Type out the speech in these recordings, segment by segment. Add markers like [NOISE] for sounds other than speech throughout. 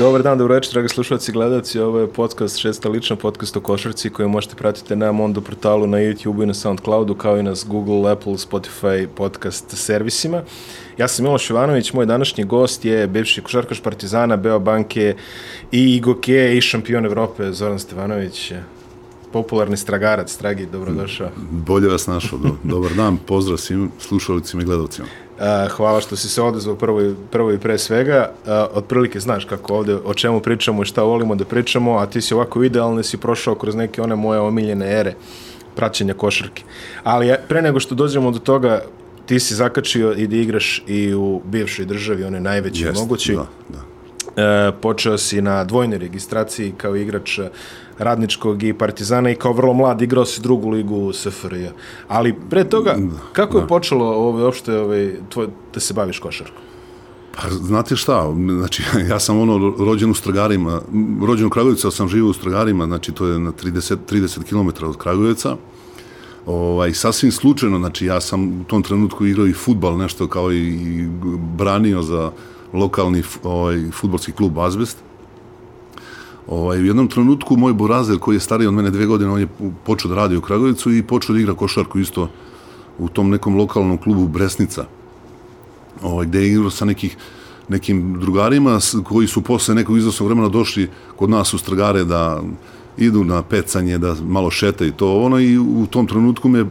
Dobar dan, dobro večer, dragi slušalci i gledalci. Ovo je podcast, šesta lična podcast o košarci koju možete pratiti na Mondo portalu, na YouTube i na Soundcloudu, kao i na Google, Apple, Spotify podcast servisima. Ja sam Miloš Ivanović, moj današnji gost je bivši košarkaš Partizana, Beo Banke i Igoke i šampion Evrope Zoran Stevanović popularni stragarac, Stragi, dobrodošao. Bolje vas našao, do, dobar dan, pozdrav svim slušalicima i gledalcima. Uh, hvala što si se odezvao prvo, i, prvo i pre svega. Uh, otprilike znaš kako ovde, o čemu pričamo i šta volimo da pričamo, a ti si ovako idealno si prošao kroz neke one moje omiljene ere praćenja košarke. Ali pre nego što dođemo do toga, ti si zakačio i da igraš i u bivšoj državi, one najveće mogući. Da, da. E, počeo si na dvojnoj registraciji kao igrač radničkog i partizana i kao vrlo mlad igrao si drugu ligu SFRJ. Ali pre toga, kako je da. počelo ove, uopšte ove, tvoj, da se baviš košarkom? Pa, znate šta, znači, [LAUGHS] ja sam ono rođen u Stragarima, rođen u Kragujevcu, ali sam živio u Stragarima, znači to je na 30, 30 km od Kragujevca. Ovaj, sasvim slučajno, znači ja sam u tom trenutku igrao i futbal, nešto kao i, i branio za lokalni ovaj, futbolski klub Azbest. Ovaj, u jednom trenutku moj Borazer, koji je stariji od mene dve godine, on je počeo da radi u Kragujevcu i počeo da igra košarku isto u tom nekom lokalnom klubu Bresnica, ovaj, gde je igrao sa nekih, nekim drugarima koji su posle nekog iznosnog vremena došli kod nas u Stragare da idu na pecanje, da malo šete i to ono i u tom trenutku me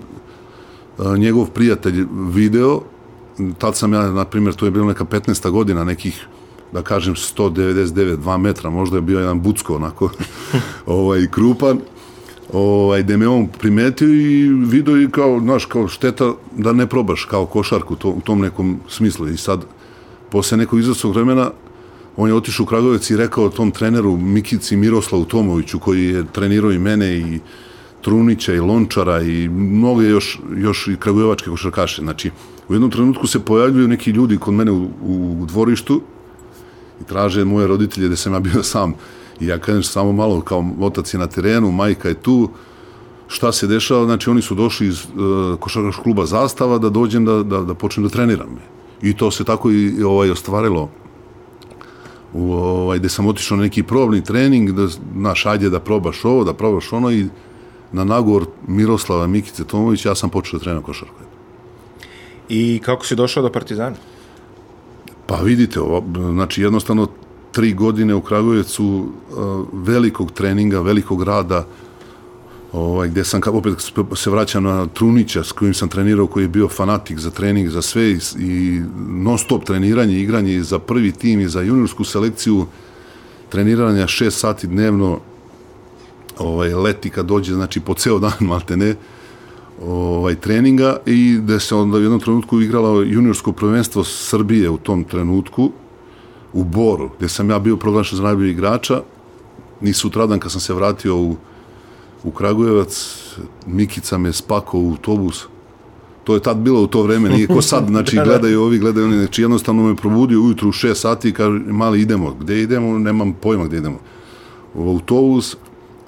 a, njegov prijatelj video, tad sam ja, na primjer, to je bilo neka 15. godina, nekih da kažem 199, 2 metra, možda je bio jedan bucko onako [LAUGHS] ovaj, krupan, ovaj, gde me on primetio i video i kao, znaš, kao šteta da ne probaš kao košarku to, u tom nekom smislu. I sad, posle nekog izvrstog vremena, on je otišao u Kragovec i rekao tom treneru Mikici Miroslavu Tomoviću, koji je trenirao i mene i Trunića i Lončara i mnoge još, još i kragujevačke košarkaše. Znači, u jednom trenutku se pojavljuju neki ljudi kod mene u, u dvorištu i traže moje roditelje da sam ja bio sam. I ja kažem samo malo kao otac je na terenu, majka je tu, šta se dešava, znači oni su došli iz uh, košarkaškog kluba Zastava da dođem da, da, da počnem da treniram. I to se tako i, ovaj, ostvarilo u, ovaj, gde sam otišao na neki probni trening, da, naš, ajde da probaš ovo, da probaš ono i na nagovor Miroslava Mikice Tomović ja sam počeo da treniram košarku. I kako si došao do Partizana? Pa vidite, ovo, znači jednostavno tri godine u Kragujevcu uh, velikog treninga, velikog rada, ovaj, gde sam opet se vraćam na Trunića s kojim sam trenirao, koji je bio fanatik za trening, za sve i, i non stop treniranje, igranje za prvi tim i za juniorsku selekciju, treniranja šest sati dnevno, ovaj, leti kad dođe, znači po ceo dan, malte ne, ovaj, treninga i da se onda u jednom trenutku igralo juniorsko prvenstvo Srbije u tom trenutku u Boru, gde sam ja bio proglašen za najbolji igrača. I sutradan kad sam se vratio u, u Kragujevac, Mikica me spakao u autobus. To je tad bilo u to vreme, nije ko sad, znači [LAUGHS] gledaju ovi, gledaju oni, znači jednostavno me probudio ujutru u 6 sati i kaže, mali idemo, gde idemo, nemam pojma gde idemo. U autobus,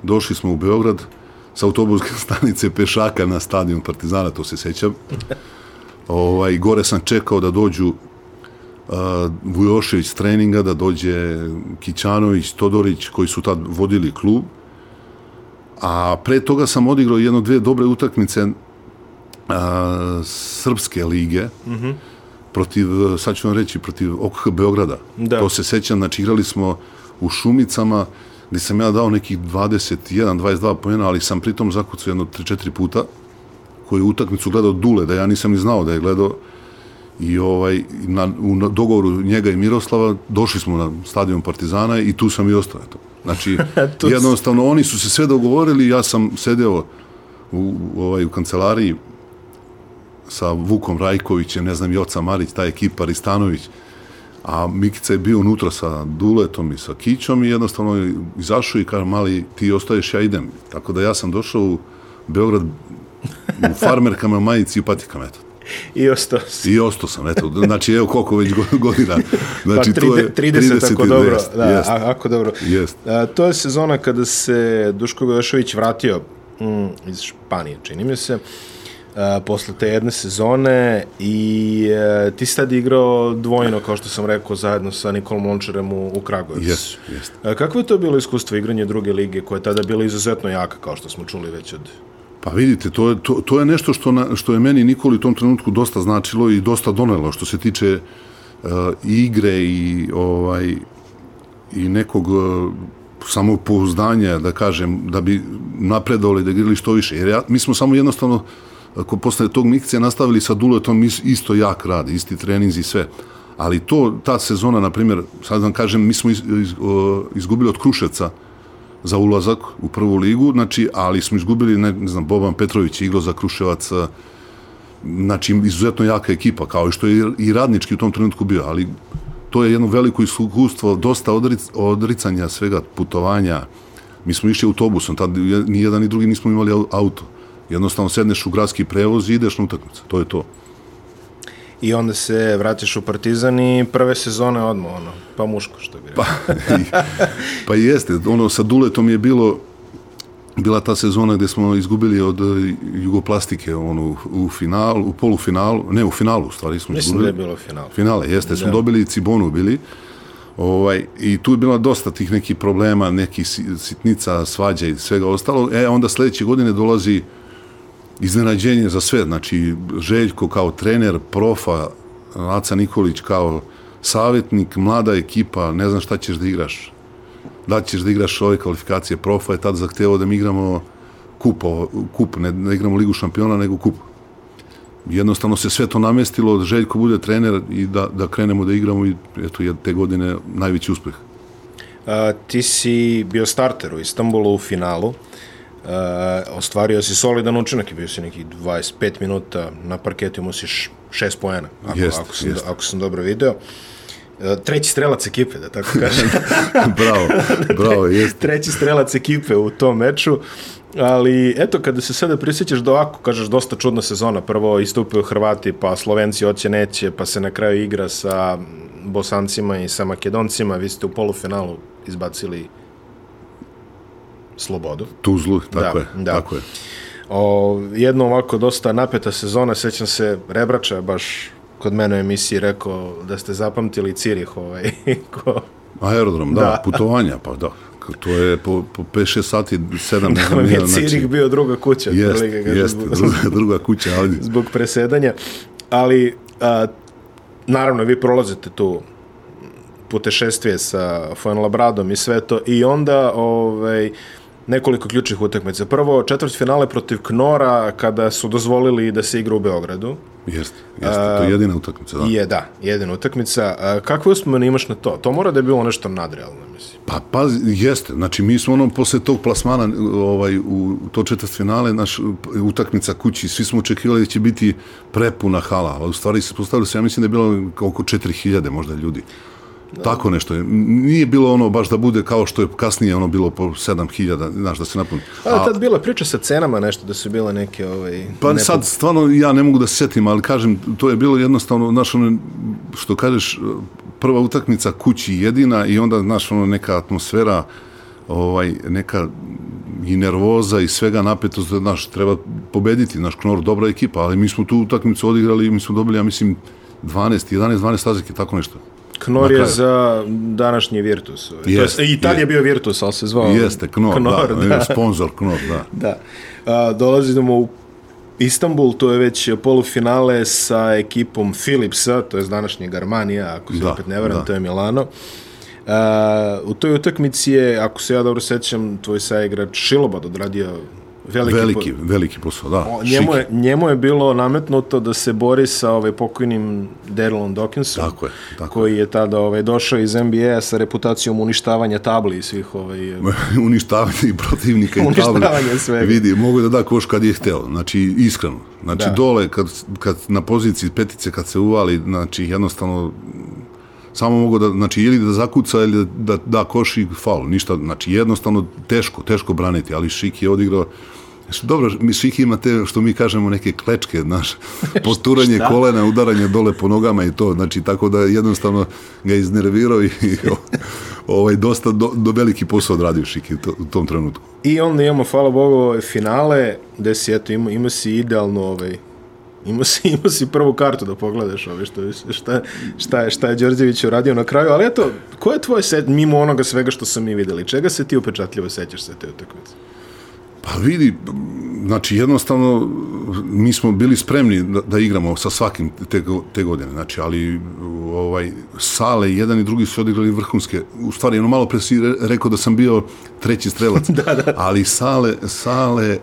došli smo u Beograd, sa autobuske [LAUGHS] stanice pešaka na stadion Partizana, to se sećam. Ovaj, gore sam čekao da dođu uh, Vujošević s treninga, da dođe Kićanović, Todorić, koji su tad vodili klub. A pre toga sam odigrao jedno, dve dobre utakmice a, srpske lige mm -hmm. protiv, sad ću vam reći, protiv OKH Beograda. Da. To se sećam, znači igrali smo u Šumicama, gde sam ja dao nekih 21, 22 pojena, ali sam pritom zakucao jedno 3-4 puta, koju utakmicu gledao Dule, da ja nisam ni znao da je gledao i ovaj, na, u dogovoru njega i Miroslava došli smo na stadion Partizana i tu sam i ostao. Eto. Znači, [LAUGHS] jednostavno, oni su se sve dogovorili, ja sam sedeo u, ovaj, u kancelariji sa Vukom Rajkovićem, ne znam, Joca Marić, ta ekipa, Ristanović, a Mikica je bio unutra sa Duletom i sa Kićom i jednostavno je izašao i kaže, mali, ti ostaješ, ja idem. Tako da ja sam došao u Beograd u [LAUGHS] farmerkama, majici i patikama, eto. I ostao si. I ostao sam, eto, znači evo koliko već go- [LAUGHS] godina. Znači, pa, to je 30, 30 ako dobro. jest, da, jest. ako dobro. Jest. A, to je sezona kada se Duško Gojošević vratio mm, iz Španije, čini mi se. Posle te jedne sezone i uh, ti si tad igrao dvojno, kao što sam rekao, zajedno sa Nikolom Mončarem u, u Kragujevcu. Jesu, jesu. Uh, kakvo je to bilo iskustvo igranje druge lige, koja je tada bila izuzetno jaka, kao što smo čuli već od... Pa vidite, to je, to, to je nešto što, na, što je meni Nikoli u tom trenutku dosta značilo i dosta donelo, što se tiče uh, igre i ovaj i nekog uh, samopouzdanja, da kažem, da bi napredovali, da igrali što više. Jer ja, mi smo samo jednostavno, ako posle tog mikcija nastavili sa Duletom, isto jak rad, isti treninzi i sve. Ali to, ta sezona, na primjer, sad vam kažem, mi smo iz, iz, izgubili od Kruševca za ulazak u prvu ligu, znači, ali smo izgubili, ne, ne znam, Boban Petrović igro za Kruševac, znači, izuzetno jaka ekipa, kao i što je i radnički u tom trenutku bio, ali to je jedno veliko iskustvo, dosta odric, odricanja svega, putovanja. Mi smo išli autobusom, tad ni jedan ni drugi nismo imali auto. Jednostavno sedneš u gradski prevoz i ideš na utakmicu. To je to. I onda se vratiš u Partizan i prve sezone odmah, ono, pa muško, što bi rekao. [LAUGHS] Pa, pa jeste, ono, sa Duletom je bilo, bila ta sezona gde smo izgubili od e, Jugoplastike onu, u finalu, u polufinalu, ne u finalu, u stvari smo Mislim izgubili. da je bilo final. Finale, jeste, smo da. dobili Cibonu bili. Ovaj, I tu je bila dosta tih nekih problema, nekih sitnica, svađa i svega ostalo. E, onda sledeće godine dolazi iznenađenje za sve. Znači, Željko kao trener, profa, Aca Nikolić kao savjetnik, mlada ekipa, ne znam šta ćeš da igraš da ćeš da igraš ove kvalifikacije profa je tad zahtevao da mi igramo kup, kup ne, ne igramo ligu šampiona, nego kup. Jednostavno se sve to namestilo, da Željko bude trener i da, da krenemo da igramo i eto, je te godine najveći uspeh. A, ti si bio starter u Istanbulu u finalu, ostvario si solidan učinak i bio si nekih 25 minuta na parketu, imao si šest pojena, ako, jest, ako, sam, jest. ako sam dobro video. E, treći strelac ekipe, da tako kažem. [LAUGHS] bravo, bravo, [LAUGHS] jeste. treći strelac ekipe u tom meču. Ali, eto, kada se sada prisjećaš da ovako, kažeš, dosta čudna sezona. Prvo istupaju Hrvati, pa Slovenci oće neće, pa se na kraju igra sa Bosancima i sa Makedoncima. Vi ste u polufinalu izbacili Slobodu. Tuzlu, tako da, je. Da. Tako je. O, jedno ovako dosta napeta sezona, sećam se Rebrača baš kod mene u emisiji rekao da ste zapamtili Cirih ovaj, [LAUGHS] ko... Aerodrom, da, da, putovanja, pa da. To je po, po 5-6 sati, 7 da, mi je Cirih znači, bio druga kuća. Jest, jest, druga, druga kuća. Ali... [LAUGHS] Zbog presedanja. Ali, a, naravno, vi prolazite tu putešestvije sa Fuenlabradom i sve to i onda ovaj, nekoliko ključnih utakmica. Prvo, četvrt finale protiv Knora kada su dozvolili da se igra u Beogradu. Jeste, jeste, to je jedina utakmica, da. Je, da, jedina utakmica. Kakve uspomene imaš na to? To mora da je bilo nešto nadrealno, mislim. Pa, pa, jeste. Znači, mi smo ono, posle tog plasmana ovaj, u to četvrt finale, naš utakmica kući, svi smo očekivali da će biti prepuna hala, ali u stvari se postavili se, ja mislim da je bilo oko 4000 možda ljudi. Da. Tako nešto je. Nije bilo ono baš da bude kao što je kasnije ono bilo po 7000, znaš, da se napuni. A, tad bila priča sa cenama nešto, da su bile neke... Ovaj, pa nepo... sad, stvarno, ja ne mogu da se setim, ali kažem, to je bilo jednostavno, znaš, ono, što kažeš, prva utakmica kući jedina i onda, znaš, ono, neka atmosfera, ovaj, neka i nervoza i svega napetost, znaš, treba pobediti, naš Knor, dobra ekipa, ali mi smo tu utakmicu odigrali i mi smo dobili, ja mislim, 12, 11, 12 razlike, tako nešto. Knor je za današnji Virtus. Jest, to je, I tad je bio Virtus, ali se zvao... Jeste, Knor, Knor da, da. sponsor Knor, da. [LAUGHS] da. A, dolazimo u Istanbul, to je već polufinale sa ekipom Philipsa, to je današnjeg Armanija, ako se da, opet ne varam, da. to je Milano. Uh, u toj utakmici je, ako se ja dobro sećam, tvoj saigrač Šilobad odradio Veliki, veliki, po... veliki posao, da. O, njemu, je, njemu je bilo nametnuto da se bori sa ovaj pokojnim Darylom Dawkinsom, tako je, tako koji je tada ovaj, došao iz NBA sa reputacijom uništavanja tabli i svih... Ovaj, [LAUGHS] uništavanja i protivnika i tabli. Uništavanja svega. Vidi, mogu da da koš kad je hteo, znači iskreno. Znači da. dole, kad, kad na poziciji petice, kad se uvali, znači jednostavno samo mogu da, znači, ili da zakuca ili da, da, da koši faul, ništa, znači jednostavno teško, teško braniti, ali Šik je odigrao Dobro, mi svih ima te, što mi kažemo, neke klečke, znaš, [LAUGHS] posturanje kolena, udaranje dole po nogama i to, znači, tako da jednostavno ga iznervirao i, i [LAUGHS] ovaj, dosta do, do veliki posao odradio Šiki to, u tom trenutku. I onda imamo, hvala Bogu, finale, gde si, eto, ima, ima si idealno, ovaj, ima si, ima si prvu kartu da pogledaš ove što, šta, šta, je, šta je Đorđević uradio na kraju, ali eto, ko je tvoj set, mimo onoga svega što sam mi videli, čega se ti upečatljivo sećaš sa te utakmice? Pa vidi, znači jednostavno mi smo bili spremni da, da igramo sa svakim te, te godine, znači, ali ovaj, sale, jedan i drugi su odigrali vrhunske, u stvari, ono malo pre si re- rekao da sam bio treći strelac, [LAUGHS] da, da. ali sale, sale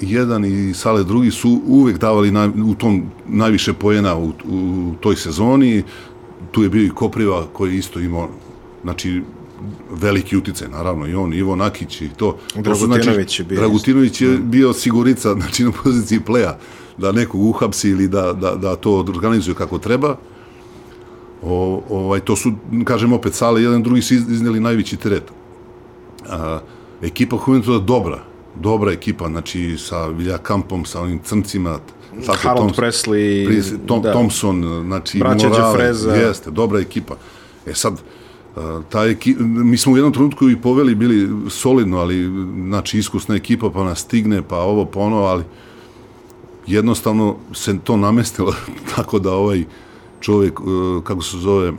jedan i sale drugi su uvek davali na, u tom najviše pojena u, u toj sezoni, tu je bio i Kopriva koji isto imao, znači, veliki uticaj, naravno, i on, Ivo Nakić i to. to su, Dragutinović je bio Dragutinović je bio sigurica, [LAUGHS] znači na poziciji pleja, da nekog uhapsi ili da, da, da to organizuje kako treba. O, ovaj, to su, kažem opet, sale, jedan drugi su iz- izneli najveći teret. A, ekipa Juventuda dobra, dobra ekipa, znači sa Viljakampom, sa onim crncima, tako Harold Toms- Presley, Pris- Tom, da. Thompson, znači Braća Morale, Đefreza. jeste, dobra ekipa. E sad, a, ta ekipa, mi smo u jednom trenutku i poveli bili solidno, ali znači iskusna ekipa pa nas stigne, pa ovo, pa ono, ali jednostavno se to namestilo [LAUGHS] tako da ovaj čovjek, e, kako se zove, uh,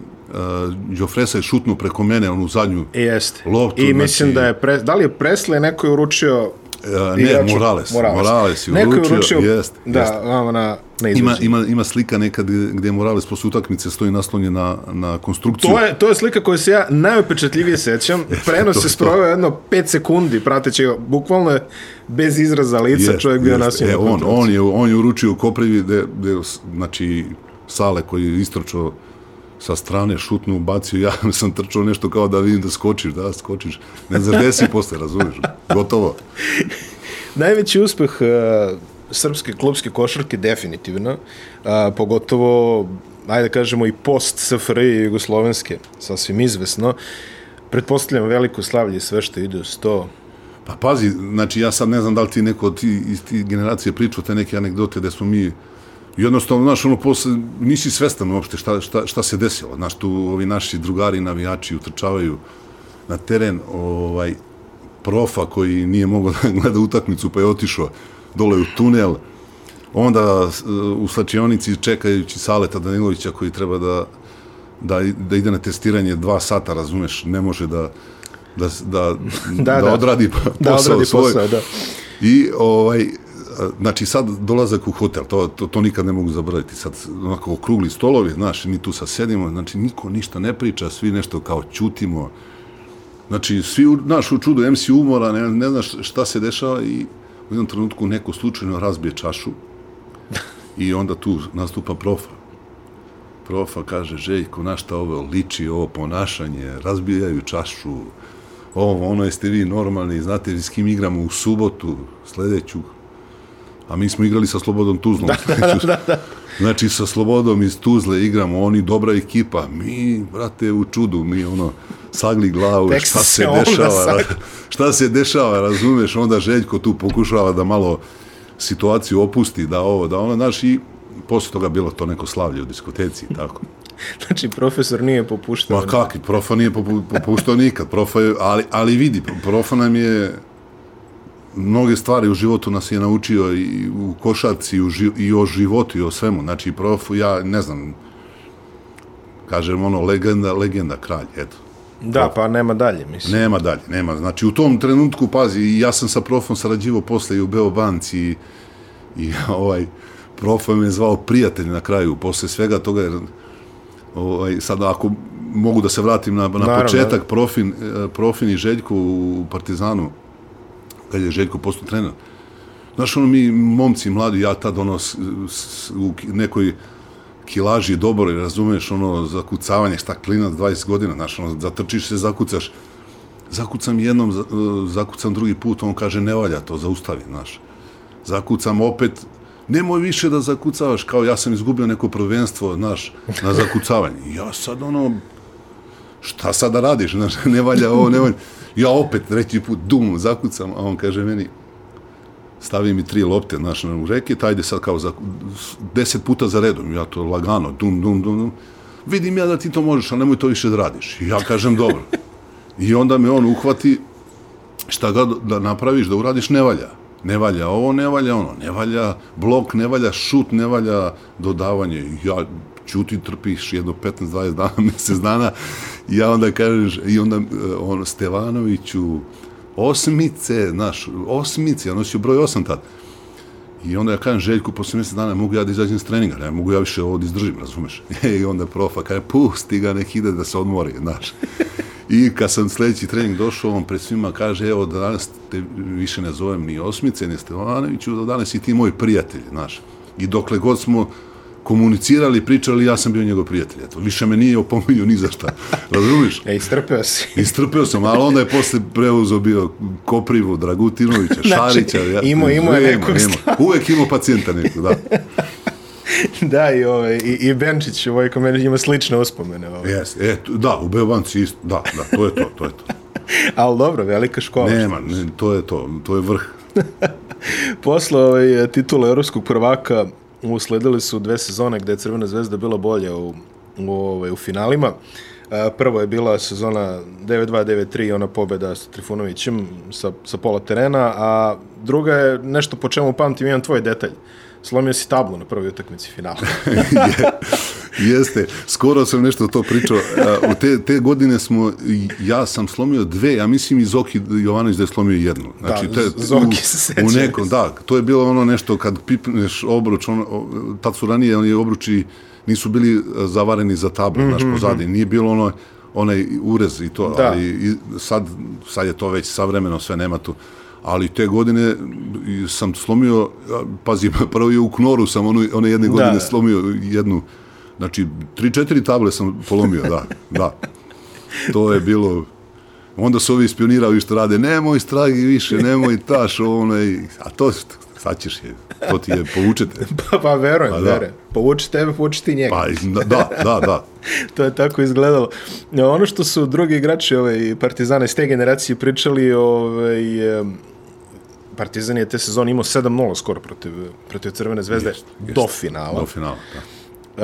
Jofresa je šutnuo preko mene, onu zadnju, jeste. Loptu, I mislim znači- da je, pre, da li je Presley neko je uručio e, ne, igraču- Morales, Morales, je Neko je uručio, uručio, jeste, da, vama na, na Ima, ima, ima slika nekad gdje Morales posle utakmice stoji naslonjen na, na konstrukciju. To je, to je slika koju se ja najopečatljivije sećam. [LAUGHS] Prenos se je sproveo jedno 5 sekundi, prateći ga, bukvalno je bez izraza lica Jest, čovjek bio jest. nasiljen. E, on, on, je, on je uručio u Koprivi, gde, gde, znači, Sale koji je istrčao sa strane, šutnu, bacio, ja [LAUGHS] sam trčao nešto kao da vidim da skočiš, da, skočiš. Ne znaš gde si posle, razumiješ? Gotovo. [LAUGHS] Najveći uspeh uh, srpske klubske košarke definitivno, uh, pogotovo ajde da kažemo i post SFRJ Jugoslovenske, sasvim izvesno. Pretpostavljam veliko slavlje sve što ide uz to. Pa pazi, znači ja sad ne znam da li ti neko od ti, iz ti generacije pričao te neke anegdote da smo mi jednostavno, znaš, ono, posle, nisi svestan uopšte šta, šta, šta se desilo. Znaš, tu ovi naši drugari, navijači utrčavaju na teren, ovaj, profa koji nije mogao [LAUGHS] da gleda utakmicu, pa je otišao dole u tunel, onda s- u slačionici čekajući Saleta Danilovića koji treba da, da, da ide na testiranje dva sata, razumeš, ne može da, da, da, [LAUGHS] da, Da, da odradi posao Da odradi svoj. posao, da. I ovaj, znači sad dolazak u hotel, to, to, to nikad ne mogu zaboraviti, sad onako okrugli stolovi, znaš, mi tu sad sedimo, znači niko ništa ne priča, svi nešto kao čutimo, znači svi, znaš, u čudu, MC umora, ne, ne znaš šta se dešava i u jednom trenutku neko slučajno razbije čašu i onda tu nastupa profa. Profa kaže, Željko, na šta ovo liči, ovo ponašanje, razbijaju čašu, ovo, ono, jeste vi normalni, znate s kim igramo u subotu, sledeću, a mi smo igrali sa Slobodom Tuzlom. [LAUGHS] Da, da, da. Znači, sa Slobodom iz Tuzle igramo, oni dobra ekipa, mi, brate, u čudu, mi, ono, sagli glavu, Tek šta se dešava, ra- šta se dešava, razumeš, onda Željko tu pokušava da malo situaciju opusti, da ovo, da ono, znaš, i posle toga bilo to neko slavlje u diskoteci, i [LAUGHS] tako. Znači, profesor nije popuštao. Ma kaki, profa nije popu, popuštao nikad, profa je, ali, ali vidi, profa nam je mnoge stvari u životu nas je naučio i u košarci i, u ži, i o životu i o svemu, znači profu, ja ne znam, kažem ono, legenda, legenda, kralj, eto. Da, pa nema dalje, mislim. Nema dalje, nema. Znači, u tom trenutku, pazi, ja sam sa profom sarađivo posle i u Beobanci i, i [LAUGHS] ovaj, profa me zvao prijatelj na kraju, posle svega toga, jer ovaj, sad ako mogu da se vratim na, na Naravno, početak, profin, eh, profin i Željko u Partizanu, kad je Željko postao trener, Znaš, ono, mi momci mladi, ja tad, ono, s, s, u nekoj kilaži dobro, razumeš, ono, zakucavanje, šta klinac 20 godina, znaš, ono, zatrčiš se, zakucaš, zakucam jednom, e, zakucam drugi put, on kaže, ne valja to, zaustavi, znaš. Zakucam opet, nemoj više da zakucavaš, kao ja sam izgubio neko prvenstvo, znaš, na zakucavanje. Ja sad, ono, šta sad da radiš, znaš, [LAUGHS] ne valja ovo, ne valja. Ja opet treći put, dum, zakucam, a on kaže meni, stavi mi tri lopte, znaš, u reket, ajde sad kao za, deset puta za redom, ja to lagano, dum, dum, dum, dum. Vidim ja da ti to možeš, ali nemoj to više da radiš. I ja kažem, dobro. I onda me on uhvati, šta ga da napraviš, da uradiš, ne valja. Ne valja ovo, ne valja ono, ne valja blok, ne valja šut, ne valja dodavanje. Ja ćuti, trpiš jedno 15-20 dana, [LAUGHS] mjesec dana, i ja onda kažeš, i onda eh, on, Stevanoviću, osmice, znaš, osmice, ja nosio broj osam tad. I onda ja kažem Željku, posle mjesec dana, mogu ja da izađem s treninga, ne mogu ja više ovo da izdržim, razumeš? [LAUGHS] I onda profa kaže, pusti ga, nek ide da se odmori, znaš. I kad sam sljedeći trening došao, on pred svima kaže, evo, da danas te više ne zovem ni Osmice, ni Stevanoviću, da danas i ti moj prijatelj, znaš. I dokle god smo komunicirali, pričali, ja sam bio njegov prijatelj. Eto, više me nije opominio ni za šta. [LAUGHS] Razumiješ? E, istrpeo si. Istrpeo sam, ali onda je posle preuzeo bio Koprivu, Dragutinovića, [LAUGHS] Šarića. Ja, imao- imao je Ima, nekog ima. Uvek imao pacijenta nekog, da. [LAUGHS] [LAUGHS] da, i, ovaj, i, i Benčić, ovaj ko meni ima slične uspomene. Ovaj. Yes. E, da, u Beobanci isto, da, da, to je to, to je to. [LAUGHS] Ali dobro, velika škola. Nema, ne, to je to, to je vrh. [LAUGHS] Posle ovaj, titula evropskog prvaka usledili su dve sezone gde je Crvena zvezda bila bolja u, u, ovaj, u finalima. Prvo je bila sezona 9-2-9-3, ona pobeda sa Trifunovićem sa, sa pola terena, a druga je nešto po čemu pamtim, jedan tvoj detalj. Slomio si tablu na prvoj utakmici finala. [LAUGHS] Jeste, skoro sam nešto to pričao. U te, te godine smo, ja sam slomio dve, ja mislim i Zoki Jovanović da je slomio jednu. Znači, Da, te, Zoki se seća. U nekom, da, to je bilo ono nešto kad pipneš obruč, ono, o, tad su ranije oni obruči nisu bili a, zavareni za tablu, mm -hmm. znaš, pozadi. Nije bilo ono, onaj urez i to, Da. ali i sad, sad je to već savremeno, sve nema tu. Ali te godine sam slomio, pazi, [LAUGHS] prvo je u Knoru sam ono, one jedne godine Da. slomio jednu, znači, tri, četiri table sam polomio, da, [LAUGHS] da. To je bilo, onda su ovi ispionirali što rade, nemoj stragi više, nemoj taš, onaj, a to, sad ćeš je, to ti je, povučete. [LAUGHS] pa, pa verujem, Pa da. verujem. Povuči tebe, povuči ti njega. Pa, da, da, da, da. to je tako izgledalo. No, ono što su drugi igrači ovaj, Partizana iz te generacije pričali, ovaj, Partizan je te sezone imao 7-0 skoro protiv, protiv Crvene zvezde Jest, jest. do finala. Do finala, da.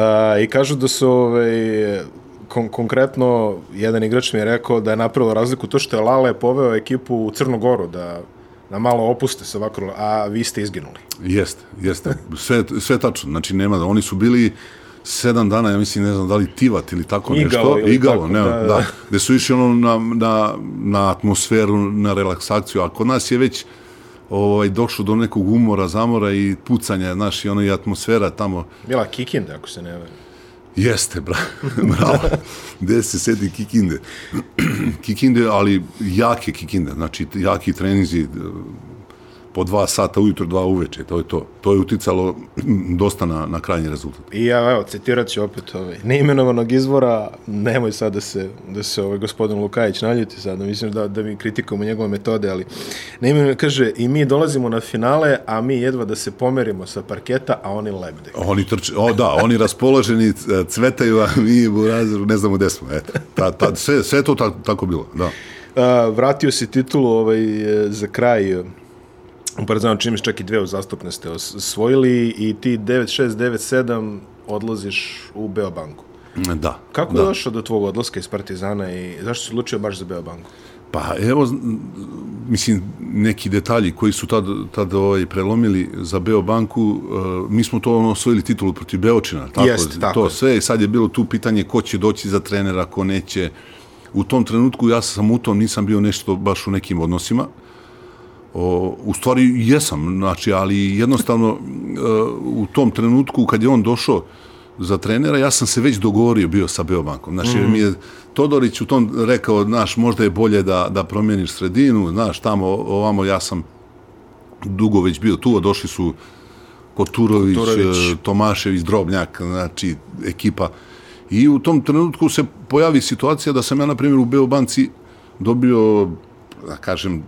A, I kažu da su ovaj, kon konkretno jedan igrač mi je rekao da je napravilo razliku to što je Lale poveo ekipu u Crnu Goru da, da malo opuste se ovako, a vi ste izginuli. Jeste, jeste. Sve, sve tačno. Znači, nema da. Oni su bili sedam dana, ja mislim, ne znam da li tivat ili tako Igalo nešto. ili Igalo, tako, ne, da, da. da. Gde su išli ono na, na, na atmosferu, na relaksaciju, a kod nas je već ovaj, došlo do nekog umora, zamora i pucanja, znaš, i ono i atmosfera tamo. Bila Kikinde, ako se ne verujem. Jeste, bra, [LAUGHS] bravo. Gde se sedi Kikinde? [CLEARS THROAT] Kikinde, ali jake Kikinde, znači jaki treninzi, po dva sata ujutro, dva uveče, to je to. To je uticalo dosta na, na krajnji rezultat. I ja, evo, citirat ću opet ovaj, neimenovanog izvora, nemoj sad da se, da se ovaj, gospodin Lukajić naljuti sad, da mislim da, da mi kritikujemo njegove metode, ali neimenovano kaže, i mi dolazimo na finale, a mi jedva da se pomerimo sa parketa, a oni lebde. Oni trče, o da, oni raspoloženi cvetaju, a mi u razredu ne znamo gde smo. Eto, ta, ta, sve, sve to tako, tako bilo, da. A, vratio si titulu ovaj, za kraj, u Partizanu čini čak i dve uzastopne ste os- osvojili i ti 9-6, 9-7 odlaziš u Beobanku. Da. Kako da. je došao do tvog odlaska iz Partizana i zašto si odlučio baš za Beobanku? Pa evo, mislim, neki detalji koji su tad, tad ovaj, prelomili za Beobanku, uh, mi smo to ono, osvojili titulu protiv Beočina, tako, Jest, tako to je. sve, i sad je bilo tu pitanje ko će doći za trenera, ko neće. U tom trenutku ja sam u tom, nisam bio nešto baš u nekim odnosima, O, u stvari jesam, znači, ali jednostavno uh, [LAUGHS] u tom trenutku kad je on došao za trenera, ja sam se već dogovorio bio sa Beobankom. Znači, mm. mi je Todorić u tom rekao, znaš, možda je bolje da, da promijeniš sredinu, znaš, tamo, ovamo, ja sam dugo već bio tu, a došli su Koturović, Koturović. eh, Tomašević, Drobnjak, znači, ekipa. I u tom trenutku se pojavi situacija da sam ja, na primjer, u Beobanci dobio, da kažem,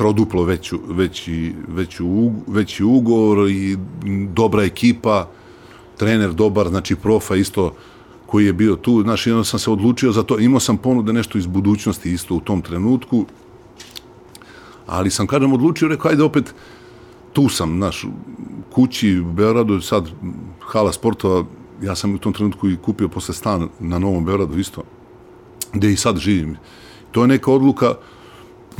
troduplo veću, veći, veću, ug- veći ugovor i dobra ekipa, trener dobar, znači profa isto koji je bio tu, znači onda sam se odlučio za to, imao sam ponude nešto iz budućnosti isto u tom trenutku, ali sam, kažem, odlučio, rekao, ajde opet, tu sam, znaš, kući u Beogradu, sad hala sportova, ja sam u tom trenutku i kupio posle stan na Novom Beogradu isto, gde i sad živim. to je neka odluka,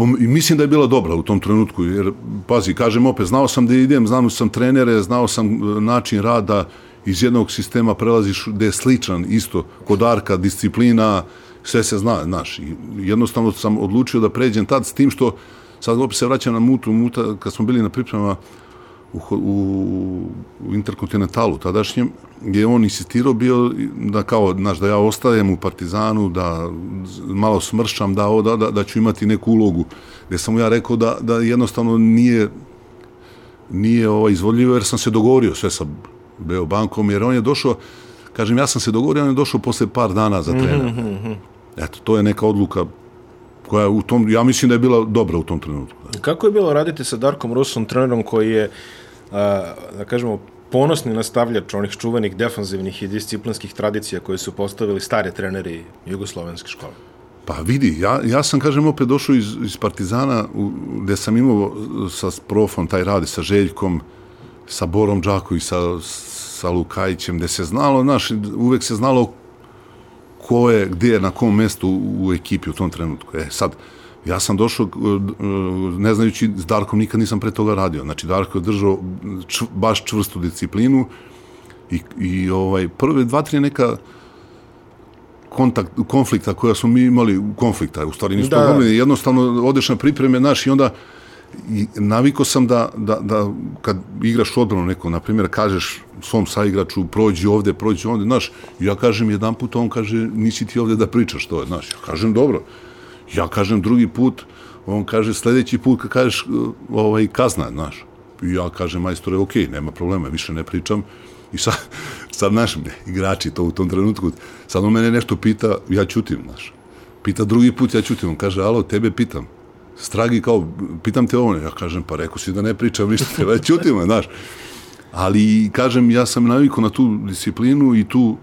i mislim da je bila dobra u tom trenutku, jer, pazi, kažem opet, znao sam da idem, znao sam trenere, znao sam e, način rada, iz jednog sistema prelaziš gde je sličan, isto, kod Arka, disciplina, sve se zna, znaš, i jednostavno sam odlučio da pređem tad s tim što, sad opet se vraćam na Mutu, Muta, kad smo bili na pripremama, u, u, u Interkontinentalu tadašnjem, gdje on insistirao bio da kao, znaš, da ja ostajem u Partizanu, da malo smršam, da, da, da, da ću imati neku ulogu. Gdje sam mu ja rekao da, da jednostavno nije nije ovaj, izvodljivo, jer sam se dogovorio sve sa Beobankom, jer on je došao, kažem, ja sam se dogovorio, on je došao posle par dana za trener. Mm -hmm. Eto, to je neka odluka koja u tom, ja mislim da je bila dobra u tom trenutku. Kako je bilo raditi sa Darkom Rusom, trenerom koji je da kažemo, ponosni nastavljač onih čuvenih defanzivnih i disciplinskih tradicija koje su postavili stari treneri jugoslovenske škole? Pa vidi, ja, ja sam, kažem, opet došao iz, iz Partizana, u, gde sam imao sa profom taj radi, sa Željkom, sa Borom Đaković, sa, sa Lukajićem, gde se znalo, znaš, uvek se znalo ko je, gde je, na kom mestu u, ekipi u tom trenutku. E, sad, Ja sam došao, e, ne znajući, s Darkom nikad nisam pre toga radio. Znači, Darko je držao čv, baš čvrstu disciplinu i, i ovaj, prve dva, tri neka kontakt, konflikta koja smo mi imali, konflikta, u stvari nisu da. to jednostavno odeš na pripreme, znaš, i onda i naviko sam da, da, da kad igraš odbranu neko, na primjer, kažeš svom saigraču, prođi ovde, prođi ovde, znaš, ja kažem jedan put, on kaže, nisi ti ovde da pričaš to, znaš, ja kažem, dobro, Ja kažem drugi put, on kaže sledeći put kad kažeš ovaj, kazna, znaš. Ja kažem, majstore, ok, nema problema, više ne pričam. I sad, sad naš igrači to u tom trenutku, sad on mene nešto pita, ja ćutim, znaš. Pita drugi put, ja ćutim. On kaže, alo, tebe pitam. Stragi kao, pitam te ovo. Ja kažem, pa rekao si da ne pričam ništa, [LAUGHS] tebe ćutim, znaš. Ali, kažem, ja sam navikao na tu disciplinu i tu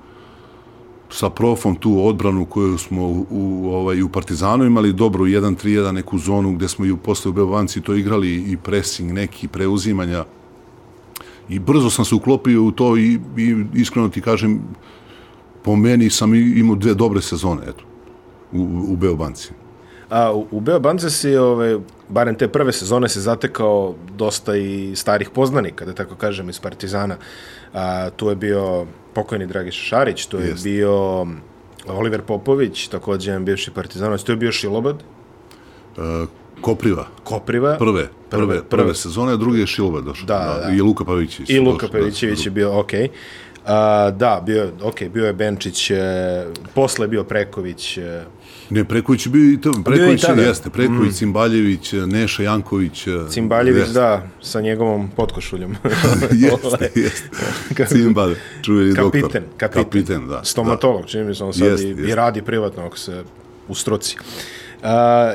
sa profom tu odbranu koju smo u, u, ovaj, u Partizanu imali dobru 1-3-1 neku zonu gde smo i posle u Beovanci to igrali i pressing neki preuzimanja i brzo sam se uklopio u to i, i iskreno ti kažem po meni sam imao dve dobre sezone eto, u, u Beobanci. A u, u Beobanci si, ove, barem te prve sezone, se zatekao dosta i starih poznanika, da tako kažem, iz Partizana. A, tu je bio pokojni Dragiša Šarić, to je Jest. bio Oliver Popović, takođe jedan bivši partizanovac, to je bio Šilobad. E, Kopriva. Kopriva. Prve, prve, prve, prve sezone, a drugi je Šilobad došao. Da, da, da. I Luka Pavićević. I Luka Pavićević da, je bio, okej. Okay. A, da, bio, ok, bio je Benčić, e, posle je bio Preković. E, ne, Preković bio i to, Preković je, jeste, Preković, mm. Cimbaljević, Neša Janković. E, Cimbaljević, jeste. da, sa njegovom potkošuljom. [LAUGHS] jeste, [LAUGHS] jeste. Cimbal, čuveni doktor. Kapiten, kapiten, da. Stomatolog, da. čini mi se on sad jest, i, jest. i radi privatno ako se u struci. A,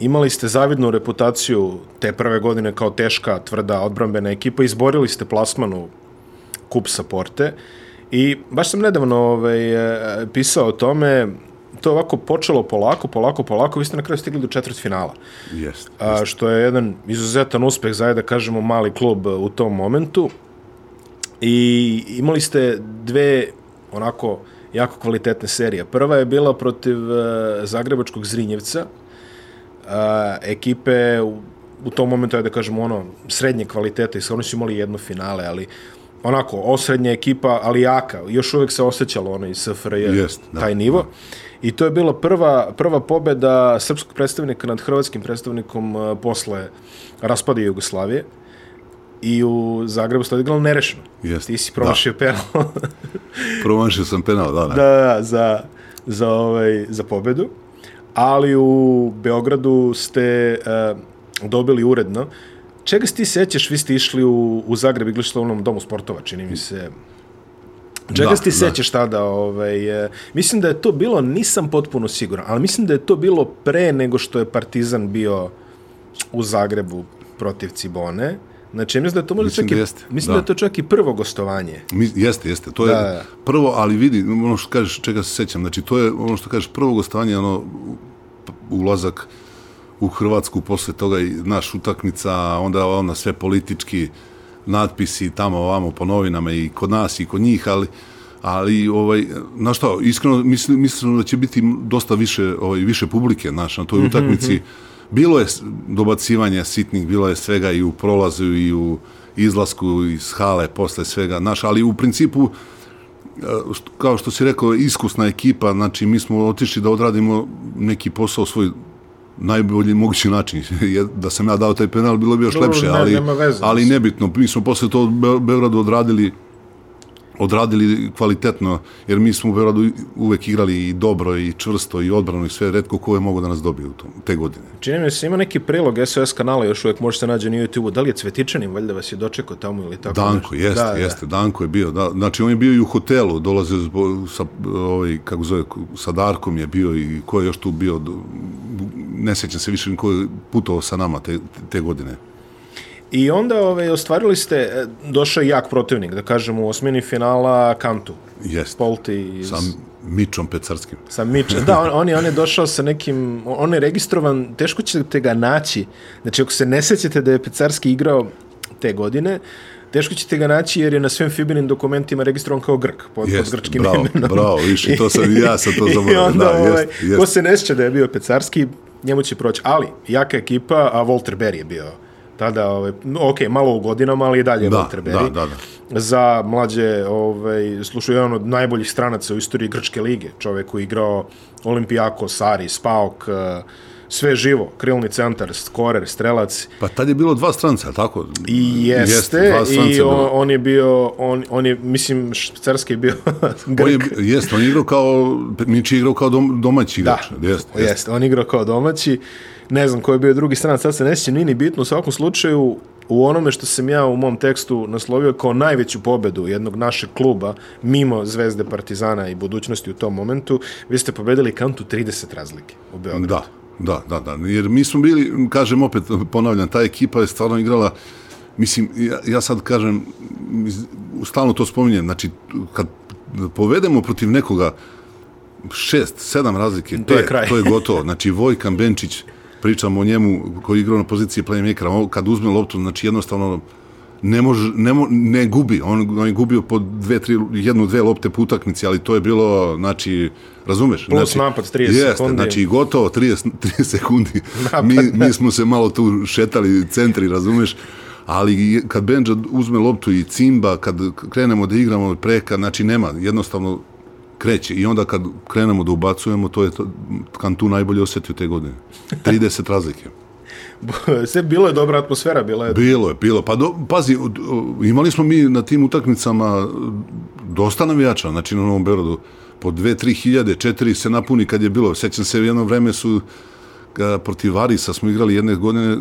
imali ste zavidnu reputaciju te prve godine kao teška, tvrda, odbrambena ekipa, izborili ste plasmanu kup sa Porte i baš sam nedavno ovaj, e, pisao o tome, to je ovako počelo polako, polako, polako, vi ste na kraju stigli do četvrt finala. Jest, A, što je jedan izuzetan uspeh za, da kažemo, mali klub u tom momentu. I imali ste dve, onako, jako kvalitetne serije. Prva je bila protiv uh, Zagrebačkog Zrinjevca, uh, ekipe u, u tom momentu, je da kažemo, ono, srednje kvalitete, i oni su imali jedno finale, ali onako, osrednja ekipa, ali jaka. Još uvek se osjećalo ono iz SFRJ, Jest, da, taj nivo. Da. I to je bila prva, prva pobeda srpskog predstavnika nad hrvatskim predstavnikom uh, posle raspada Jugoslavije. I u Zagrebu ste odigrali nerešeno. Jest, Ti si promašio da. penal. [LAUGHS] promašio sam penal, da, da. Da, da, za, za, ovaj, za pobedu. Ali u Beogradu ste uh, dobili uredno Čega se ti sećaš, vi ste išli u, u Zagreb, igli u onom domu sportova, čini mi se. Čega da, se ti da. sećaš tada? Ovaj, e, mislim da je to bilo, nisam potpuno siguran, ali mislim da je to bilo pre nego što je Partizan bio u Zagrebu protiv Cibone. Znači, mislim da je to možda mislim čak da jeste, i, mislim da. da je to čak i prvo gostovanje. Mi, jeste, jeste. To da. je prvo, ali vidi, ono što kažeš, čega se sećam, znači, to je ono što kažeš, prvo gostovanje, ono, ulazak u Hrvatsku posle toga i naš utakmica, onda ona sve politički natpisi tamo ovamo po novinama i kod nas i kod njih, ali ali ovaj na šta iskreno mislim mislim da će biti dosta više ovaj više publike naš na toj Mhm, utakmici. bilo je dobacivanja sitnih bilo je svega i u prolazu i u izlasku iz hale posle svega naš ali u principu e, kao što si rekao iskusna ekipa znači mi smo otišli da odradimo neki posao svoj najbolji mogući način. [LAUGHS] Da sam ja dao taj penal, bilo bi još Dobro, lepše, ne- ali, veze. ali nebitno. Mi smo posle to u Be- Beogradu odradili odradili kvalitetno, jer mi smo u Beogradu uvek igrali i dobro i čvrsto i odbrano i sve, redko ko je mogo da nas dobije u tom, te godine. Čini mi se ima neki prilog SOS kanala, još uvijek možete naći na YouTube-u. Da li je Cvetičanin, valjda vas je dočekao tamo ili tako Danko, nešto? jeste, Da, da. jeste, Danko je bio, da, znači on je bio i u hotelu, dolazio zbo, sa, ovaj, kako zove, sa Darkom je bio i ko je još tu bio, ne sjećam se više ko je putovao sa nama te, te godine. I onda ovaj, ostvarili ste, e, došao je jak protivnik, da kažemo, u osmini finala Kantu. Jeste, Polti iz... sa Mičom Pecarskim. Sa Miče. Da, on, on, je, on je došao sa nekim, on je registrovan, teško ćete ga naći. Znači, ako se ne sećate da je Pecarski igrao te godine, teško ćete ga naći jer je na svim Fibinim dokumentima registrovan kao Grk, pod, pod Jest, grčkim bravo, imenom. bravo, viš, i to sam, i ja sam to [LAUGHS] I zaboravio. onda, Da, ovaj, jest, jest. ko se ne sjeća da je bio Pecarski, njemu će proći. Ali, jaka ekipa, a Walter Berry je bio tada, ovaj, no, ok, malo u godinama, ali i dalje Da, Walter Berry. da, da, da. Za mlađe, ovaj, slušaju jedan od najboljih stranaca u istoriji Grčke lige. Čovek koji igrao Olimpijako, Sari, Spaok, eh, sve živo, krilni centar, skorer, strelac. Pa tad je bilo dva stranca, tako? I jeste, dva stranca i je on, on je bio, on, on je, mislim, Švicarski je bio Grk. [LAUGHS] On je, jeste, on je igrao kao, Miči je igrao kao dom, domaći igrač. Da, jeste, jeste. jeste. On igrao kao domaći. Ne znam ko je bio drugi stranac, sad se ne sjećam, nije ni bitno. U svakom slučaju, u onome što sam ja u mom tekstu naslovio kao najveću pobedu jednog našeg kluba, mimo Zvezde Partizana i budućnosti u tom momentu, vi ste pobedili kantu 30 razlike u Beogradu. Da, da, da, da. Jer mi smo bili, kažem opet, ponavljam, ta ekipa je stvarno igrala, mislim, ja, ja sad kažem, stalno to spominjem, znači, kad povedemo protiv nekoga šest, sedam razlike, To je pet, kraj. to je gotovo. Znači, Vojkan Benčić, pričamo o njemu koji je igrao na poziciji playmakera, kad uzme loptu, znači jednostavno ne može, ne, mo, ne gubi, on, on je gubio po dve, tri, jednu, dve lopte po utakmici, ali to je bilo, znači, razumeš? Plus znači, napad 30 jeste, sekundi. Znači, gotovo 30, 30 [LAUGHS] sekundi. Napad, mi, da. mi smo se malo tu šetali centri, razumeš? Ali kad Benđa uzme loptu i cimba, kad krenemo da igramo preka, znači nema, jednostavno kreće. I onda kad krenemo da ubacujemo, to je to, kan tu najbolje osjetio te godine. [LAUGHS] 30 razlike. [LAUGHS] Sve bilo je dobra atmosfera, bila je Bilo je, bilo. Pa do, pazi, imali smo mi na tim utakmicama dosta navijača, znači na Novom Beorodu. Po dve, tri hiljade, četiri se napuni kad je bilo. Sećam se, jedno vreme su ka, protiv Varisa smo igrali jedne godine,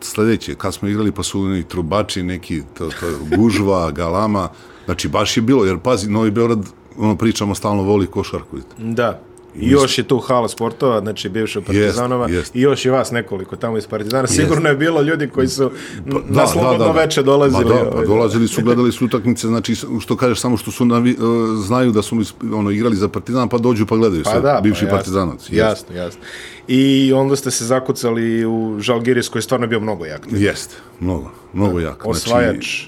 sledeće, kad smo igrali pa su neki trubači, neki to, to, gužva, galama, znači baš je bilo, jer pazi, Novi Beograd, ono pričamo, stalno voli košarku. Da. I još je tu hala sportova, znači bivša Partizanova, jest. i još i vas nekoliko tamo iz Partizana. Sigurno je bilo ljudi koji su n- Da, na slobodno veče dolazili. Ma da, pa ovaj, dolazili su, gledali su utakmice, znači što kažeš samo što su navi, uh, znaju da su ono igrali za Partizan, pa dođu pa gledaju Pa se, da, bivši pa Partizanac. Jasno, jasno. I onda ste se zakucali u Žalgiris koji je stvarno bio mnogo jak. Jeste, mnogo, mnogo jak. Znači, Osvajač.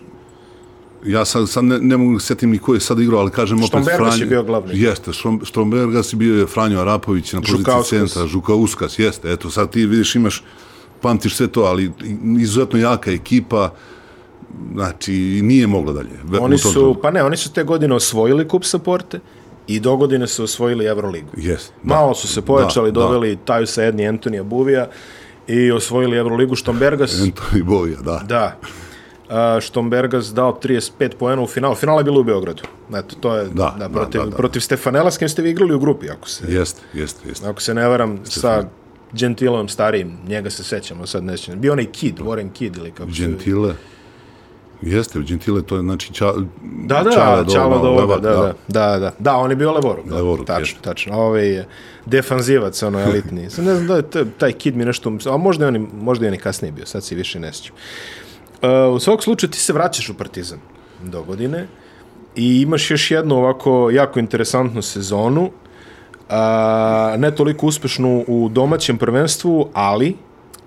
Ja sad, sad ne, ne mogu setim ni ko je sad igrao, ali kažem opet Štombergas Franjo. je bio glavni. Jeste, Štom- Štombergas je bio je Franjo Arapović na poziciji Žukauskas. centra, Žukauskas, jeste. Eto, sad ti vidiš, imaš, pamtiš sve to, ali izuzetno jaka ekipa, znači nije moglo dalje. Oni su, trenutku. pa ne, oni su te godine osvojili kup sa Porte i do godine su osvojili Euroligu. Jeste, da. Malo su se pojačali, Da, da. doveli Taju sa jedni Antonija Buvija i osvojili Euroligu Štombergas. Anthony Bovija, da. Da. Uh, Štombergas dao 35 poena u finalu. Final je bilo u Beogradu. Eto, to je Da, da, da, protiv, da, da. protiv Stefanela s kim ste vi igrali u grupi, ako se, Jeste, jeste, jeste. ako se ne varam, sa Gentilom starijim, njega se sećamo, sad ne sećam. Bio onaj Kid, Warren Kid ili kako se... Gentile. Jeste, Gentile to je znači ča, Da, da, Čale Čalo do levak, da, da, da, da. Da, on je bio levoruk. Da, Levoruk, tačno, jeste. tačno. Ovaj je defanzivac, ono, elitni. Sad ne znam da je taj- kid mi nešto, a možda je on, možda je on i kasnije bio, sad se više ne sjećam. Uh, u svakog slučaju ti se vraćaš u Partizan do godine i imaš još jednu ovako jako interesantnu sezonu, a, ne toliko uspešnu u domaćem prvenstvu, ali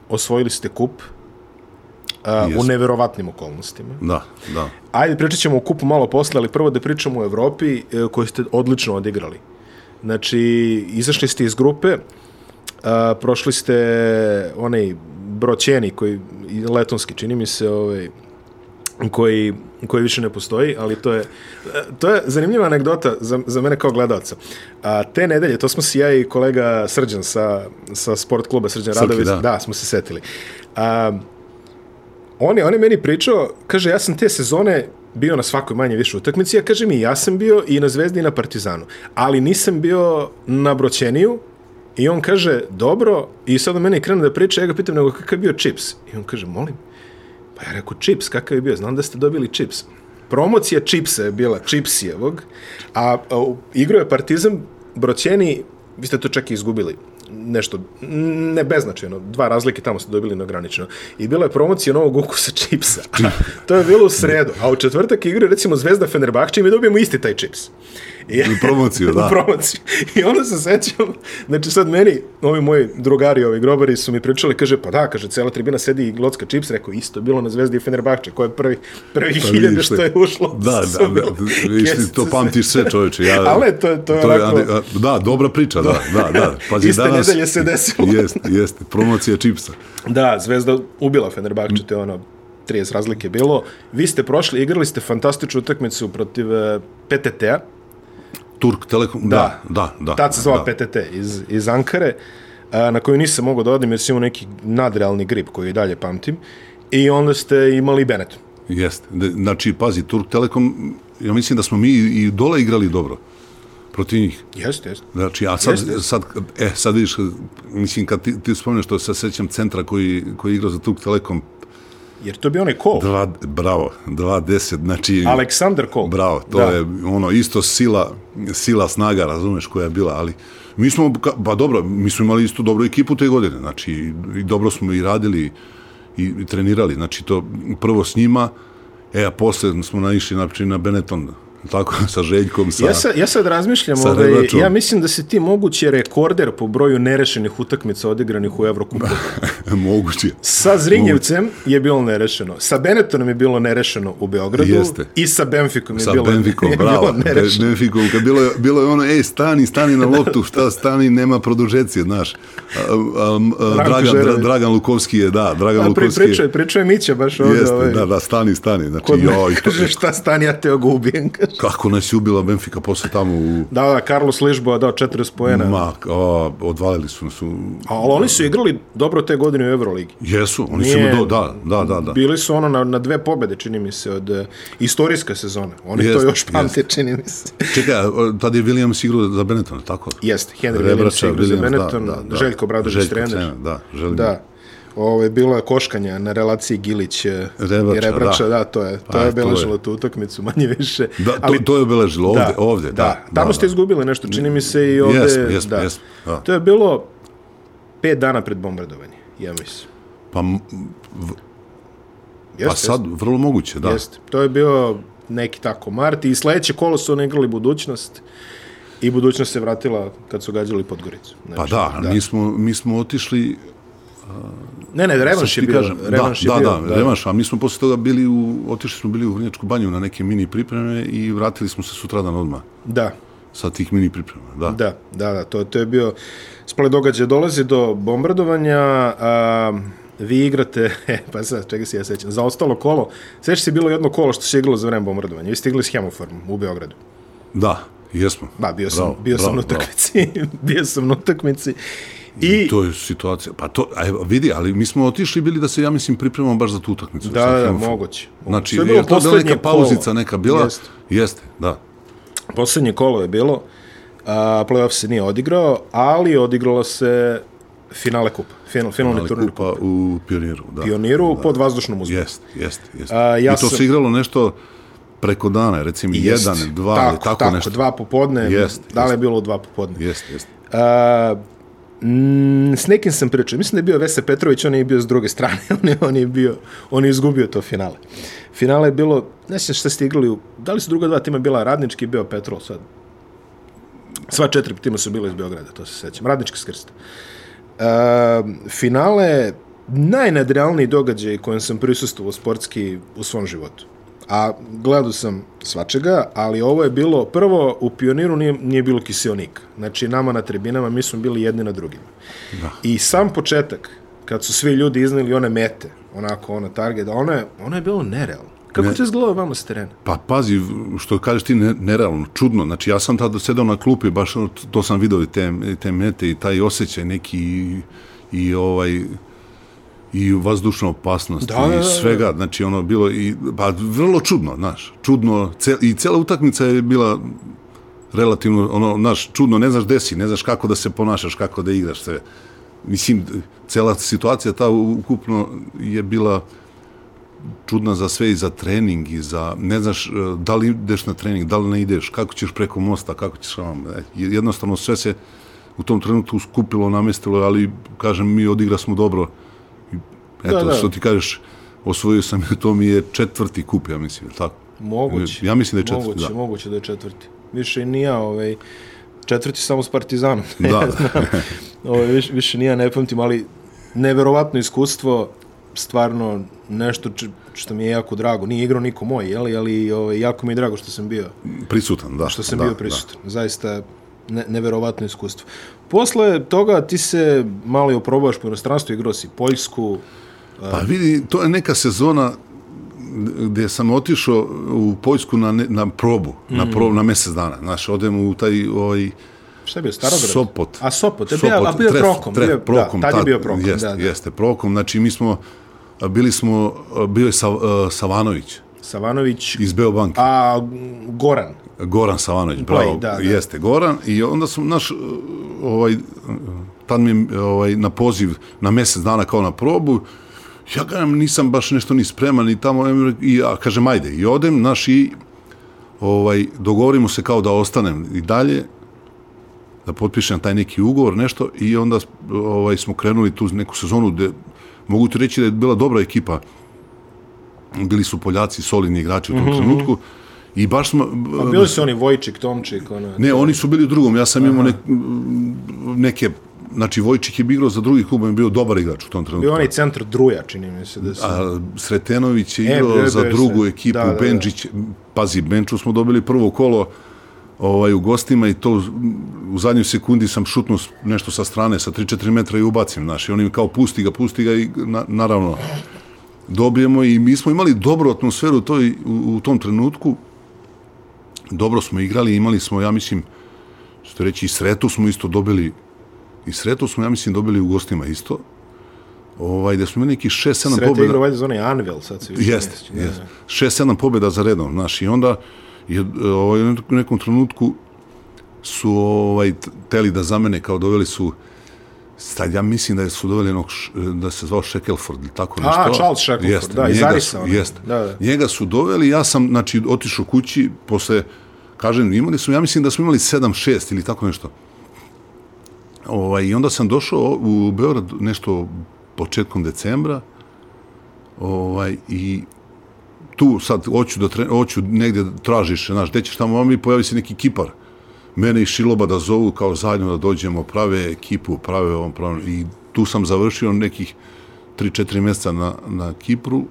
osvojili ste kup. Uh, a, u Jest. neverovatnim okolnostima. Da, da. Ajde, pričat ćemo o kupu malo posle, ali prvo da pričamo o Evropi e, koju ste odlično odigrali. Znači, izašli ste iz grupe, a, prošli ste onaj broćeni koji, letonski, čini mi se, ovaj, koji, koji više ne postoji, ali to je, to je zanimljiva anegdota za, za mene kao gledalca. A, te nedelje, to smo si ja i kolega Srđan sa, sa sport kluba Srđan Radović, da. da, smo se setili. A, on je, on je meni pričao, kaže, ja sam te sezone bio na svakoj manje više utakmici, ja kaže mi, ja sam bio i na Zvezdi i na Partizanu, ali nisam bio na Broćeniju, i on kaže, dobro, i sad on meni krene da priča, ja ga pitam, nego kakav je bio čips? I on kaže, molim, pa ja rekao, čips, kakav je bio? Znam da ste dobili čips. Promocija čipsa je bila čipsijevog, a, a igrao je Partizan Broćeni, vi ste to čak i izgubili nešto, ne beznačajno, dva razlike tamo ste dobili neograničeno. I bila je promocija novog ukusa čipsa. [LAUGHS] to je bilo u sredu. A u četvrtak igra recimo Zvezda Fenerbahče i mi dobijemo isti taj čips. I, [LAUGHS] U promociju, da. promociju. I onda se sećam, znači sad meni, ovi moji drugari, ovi grobari su mi pričali, kaže, pa da, kaže, cela tribina sedi i glocka čips, rekao, isto je bilo na Zvezdi i Fenerbahče, ko je prvi, prvi Pa hiljade što je ušlo. Da, [LAUGHS] da, da, vidiš ti, to pamtiš sve čoveče. Ja, Ali ne, to je- to je onako- a, Da, dobra priča, da, da, da. Pazi, Iste danas, nedelje se desilo. [LAUGHS] Jeste, jeste, promocija čipsa. Da, Zvezda ubila Fenerbahče, to je ono 30 razlike bilo. Vi ste prošli, igrali ste fantastičnu utakmicu protiv eh, PTT-a, Turk Telekom, da, da, da. Tad se zvao da. PTT iz, iz Ankare, na koju nisam mogao da odim jer sam imao neki nadrealni grip koji i dalje pamtim. I onda ste imali Benetton. Jeste. Znači, pazi, Turk Telekom, ja mislim da smo mi i dole igrali dobro protiv njih. Jeste, jeste. Znači, a sad, Jeste. sad, e, sad vidiš, mislim, kad ti, ti spomneš što se sećam centra koji, koji je igrao za Turk Telekom, Jer to bi onaj Kol. dva, bravo, 2-10, znači, Aleksandar Kol. bravo, to Da. je ono, isto sila, sila snaga, razumeš, koja je bila, ali mi smo, pa dobro, mi smo imali isto dobru ekipu te godine, znači, i, i dobro smo i radili i, i trenirali, znači, to prvo s njima, e, a posle smo naišli na, na Benetton, tako, [LAUGHS] sa Željkom, sa... Ja sad, ja sad razmišljam, sa ovaj, ja mislim da si ti mogući rekorder po broju nerešenih utakmica odigranih u Evrokupu. [LAUGHS] Moguće. Sa Zrinjevcem je bilo nerešeno. Sa Benettonom je bilo nerešeno u Beogradu. Jeste. I sa Benficom je Sa bilo, [LAUGHS] Benficom, je bravo. bilo nerešeno. Benficom, kad bilo, je- bilo je ono, ej, stani, stani na loptu, šta stani, nema produžecije, znaš. A, a, a, Dragan, Dra. Dragan Lukovski je, da, Dragan A pri, Lukovski je. pričaj, pričaj Mića baš ovdje. Jeste, ovaj, da, da, stani, stani. Znači, Kod joj, to, kaže šta stani, ja te ogubijem. Kako nas je ubila Benfica posle tamo u... Da, da, Carlos Ližboa dao 40 poena. Ma, o, odvalili su nas u... Ali oni su igrali dobro te godine u Euroligi. Jesu, oni su Nije- imali, do, da, da, da, da. Bili su ono na, na dve pobede, čini mi se, od uh, istorijske sezone. Oni to Jeste, još pamte, čini mi se. Čekaj, a, tad je Williams igrao za Benetton, tako? Jeste, Henry Williams Rebrača, igra za Williams, Benetton, da, da, da. Željko Bradović Željko trener. Da, želim. Da. Ovo je bilo je koškanja na relaciji Gilić eh, Rebrača, i Rebrača, da. da. to je, to Pa, je obeležilo tu utakmicu, [LAUGHS] manje više. Da, to, to je obeležilo ovde, ovde, da. da. Tamo da, ste da. izgubili nešto, čini mi se i ovde. Jesmo, jesmo, da. jesmo, da. To je bilo pet dana pred bombardovanje, ja mislim. Pa, m- Jeste, pa sad, vrlo moguće, da. Jeste. To je bio neki tako mart i sledeće kolo su oni igrali budućnost i budućnost se vratila kad su gađali Podgoricu. Pa Znači, da, Mi, smo, mi smo otišli... Ne, ne, revanš je bio. kažem, revanš da, je bio, da, da, revanš, a mi smo posle toga bili u, otišli smo bili u Vrnjačku banju na neke mini pripreme i vratili smo se sutradan odmah Da, sa tih mini priprema, da. da, da, da, to, to je bio splet događaja. Dolazi do bombardovanja, a, vi igrate, [LAUGHS] e, pa sad, čega se ja sećam, za ostalo kolo, sećaš se bilo jedno kolo što se igralo za vreme bombardovanja, vi ste igrali s Hemofarmom u Beogradu. Da, jesmo. Da, bio sam, Bravo, bio sam bravo, na utakmici, [LAUGHS] bio sam na utakmici. I, To je situacija. Pa to, a vidi, ali mi smo otišli bili da se, ja mislim, pripremamo baš za tu utakmicu. da, da, da, moguće. Znači, je je to poslednje neka pauzica kolo. neka bila? Jeste. Jeste, da. Poslednje kolo je bilo, a, playoff se nije odigrao, ali odigralo se finale kupa, final, finalni turnir kupa u Pioniru, da. pioniru pod vazdušnom uzbunom. Jeste, jeste, jeste. A, ja I to sam- se igralo nešto preko dana, recimo Jest. jedan, dva, tako, ili tako, tako nešto. dva popodne, Jest, da li je jest. bilo dva popodne. Jeste. A, mm, s nekim sam pričao, mislim da je bio Vese Petrović, on je bio s druge strane, [LAUGHS] on je, on je bio, on je izgubio to finale. Finale je bilo, ne znam šta ste igrali, u, da li su druga dva tima bila Radnički i bio Petrol sad? Sva četiri tima su bile iz Beograda, to se sećam. Radnički skrst. Uh, finale, najnadrealniji događaj kojem sam prisustvovao sportski u svom životu. A gledao sam svačega, ali ovo je bilo, prvo, u Pioniru nije, nije bilo kiseonika. Znači, nama na tribinama, mi smo bili jedni na drugima. Da. I sam početak, kad su svi ljudi izneli one mete, onako, ono target, ono je, ono je bilo nerealno. Kako ne. ti izgledao vama s terena? Pa pazi, što kažeš ti, ne, nerealno, čudno. Znači, ja sam tada sedao na klupi, baš to sam vidio te, te mete i taj osjećaj neki i, i ovaj i vazdušna opasnost da, i da, da, svega, znači ono bilo i pa vrlo čudno, znaš, čudno cel, i cela utakmica je bila relativno ono, znaš, čudno, ne znaš gde si, ne znaš kako da se ponašaš, kako da igraš sve. Mislim, cela situacija ta ukupno je bila čudna za sve i za trening i za, ne znaš, e, da li ideš na trening, da li ne ideš, kako ćeš preko mosta, kako ćeš vam, e, jednostavno sve se u tom trenutku skupilo, namestilo, ali, kažem, mi odigra smo dobro, Eto, da, da. što ti kažeš, osvojio sam, to mi je četvrti kup, ja mislim, tako? Moguće. Ja mislim da je četvrti, moguće, da. Moguće da je četvrti. Više nije, ovaj, četvrti samo s Partizanom. Da. [LAUGHS] ovaj, više, više nije, ne pamtim, ali neverovatno iskustvo, stvarno nešto što mi je jako drago. Nije igrao niko moj, jeli, ali ovaj, jako mi je drago što sam bio. Prisutan, da. Što sam da, bio prisutan. Da. Zaista ne, neverovatno iskustvo. Posle toga ti se malo i oprobaš po inostranstvu, igrao si Poljsku, Pa vidi, to je neka sezona gdje sam otišao u Poljsku na, na probu, mm. na probu, na mjesec dana. Znaš, odem u taj, ovaj, Šta je bio, Starograd? Sopot. A Sopot, je bio, a bio tref, Prokom. Tref, bio, prokom, da, tad, tad je bio Prokom, jeste, da, da. Jeste, Prokom, znači mi smo, bili smo, bio je Sav, uh, Savanović. Savanović. Iz Beobanke. A Goran. Goran Savanović, bravo, da, da. jeste, Goran. I onda sam, naš, ovaj, tad mi ovaj, na poziv na mjesec dana kao na probu, ja kažem, nisam baš nešto ni spreman ni tamo, i ja kažem, ajde, i odem, naš, i ovaj, dogovorimo se kao da ostanem i dalje, da potpišem taj neki ugovor, nešto, i onda ovaj, smo krenuli tu neku sezonu gde, mogu ti reći da je bila dobra ekipa, bili su Poljaci, solidni igrači u tom mm -hmm. trenutku, I baš smo... A bili su oni Vojčik, Tomčik? Ono, ne, oni su bili u drugom. Ja sam imao ne, neke znači Vojčik je igrao za drugi klub, on je bio dobar igrač u tom trenutku. Bio onaj centar Druja, čini mi se da su... A Sretenović je e, igrao e, za drugu se. ekipu, da, da, Benčić, pazi, Benču smo dobili prvo kolo ovaj, u gostima i to u zadnjoj sekundi sam šutnuo nešto sa strane, sa 3-4 metra i ubacim, znaš, i oni kao pusti ga, pusti ga i na, naravno dobijemo i mi smo imali dobru atmosferu to u, u tom trenutku, dobro smo igrali, imali smo, ja mislim, što reći, i sretu smo isto dobili I Sreto smo, ja mislim, dobili u gostima isto. Ovaj, da smo imali neki 6-7 pobjeda. Sreto igra valjda za onaj Anvil, sad se više Jeste, jeste. 6-7 pobjeda za redom, znaš, i onda je, ovaj, u nekom trenutku su ovaj, teli da zamene, kao doveli su Sad ja mislim da su doveli jednog, da se zvao Shackelford ili tako nešto. A, Charles Shackelford, jeste, da, iz Arisa. Jeste. Da, da. Njega su doveli, ja sam, znači, otišao kući, posle, kažem, imali su, ja mislim da smo imali 7-6 ili tako nešto. Ovaj, I onda sam došao u Beograd nešto početkom decembra ovaj, i tu sad hoću, da tre, hoću negdje da tražiš, znaš, gde ćeš tamo, mi pojavi se neki kipar. Mene i Šiloba da zovu kao zajedno da dođemo, prave ekipu, prave ovom, prave, i tu sam završio nekih 3-4 mjeseca na, na Kipru.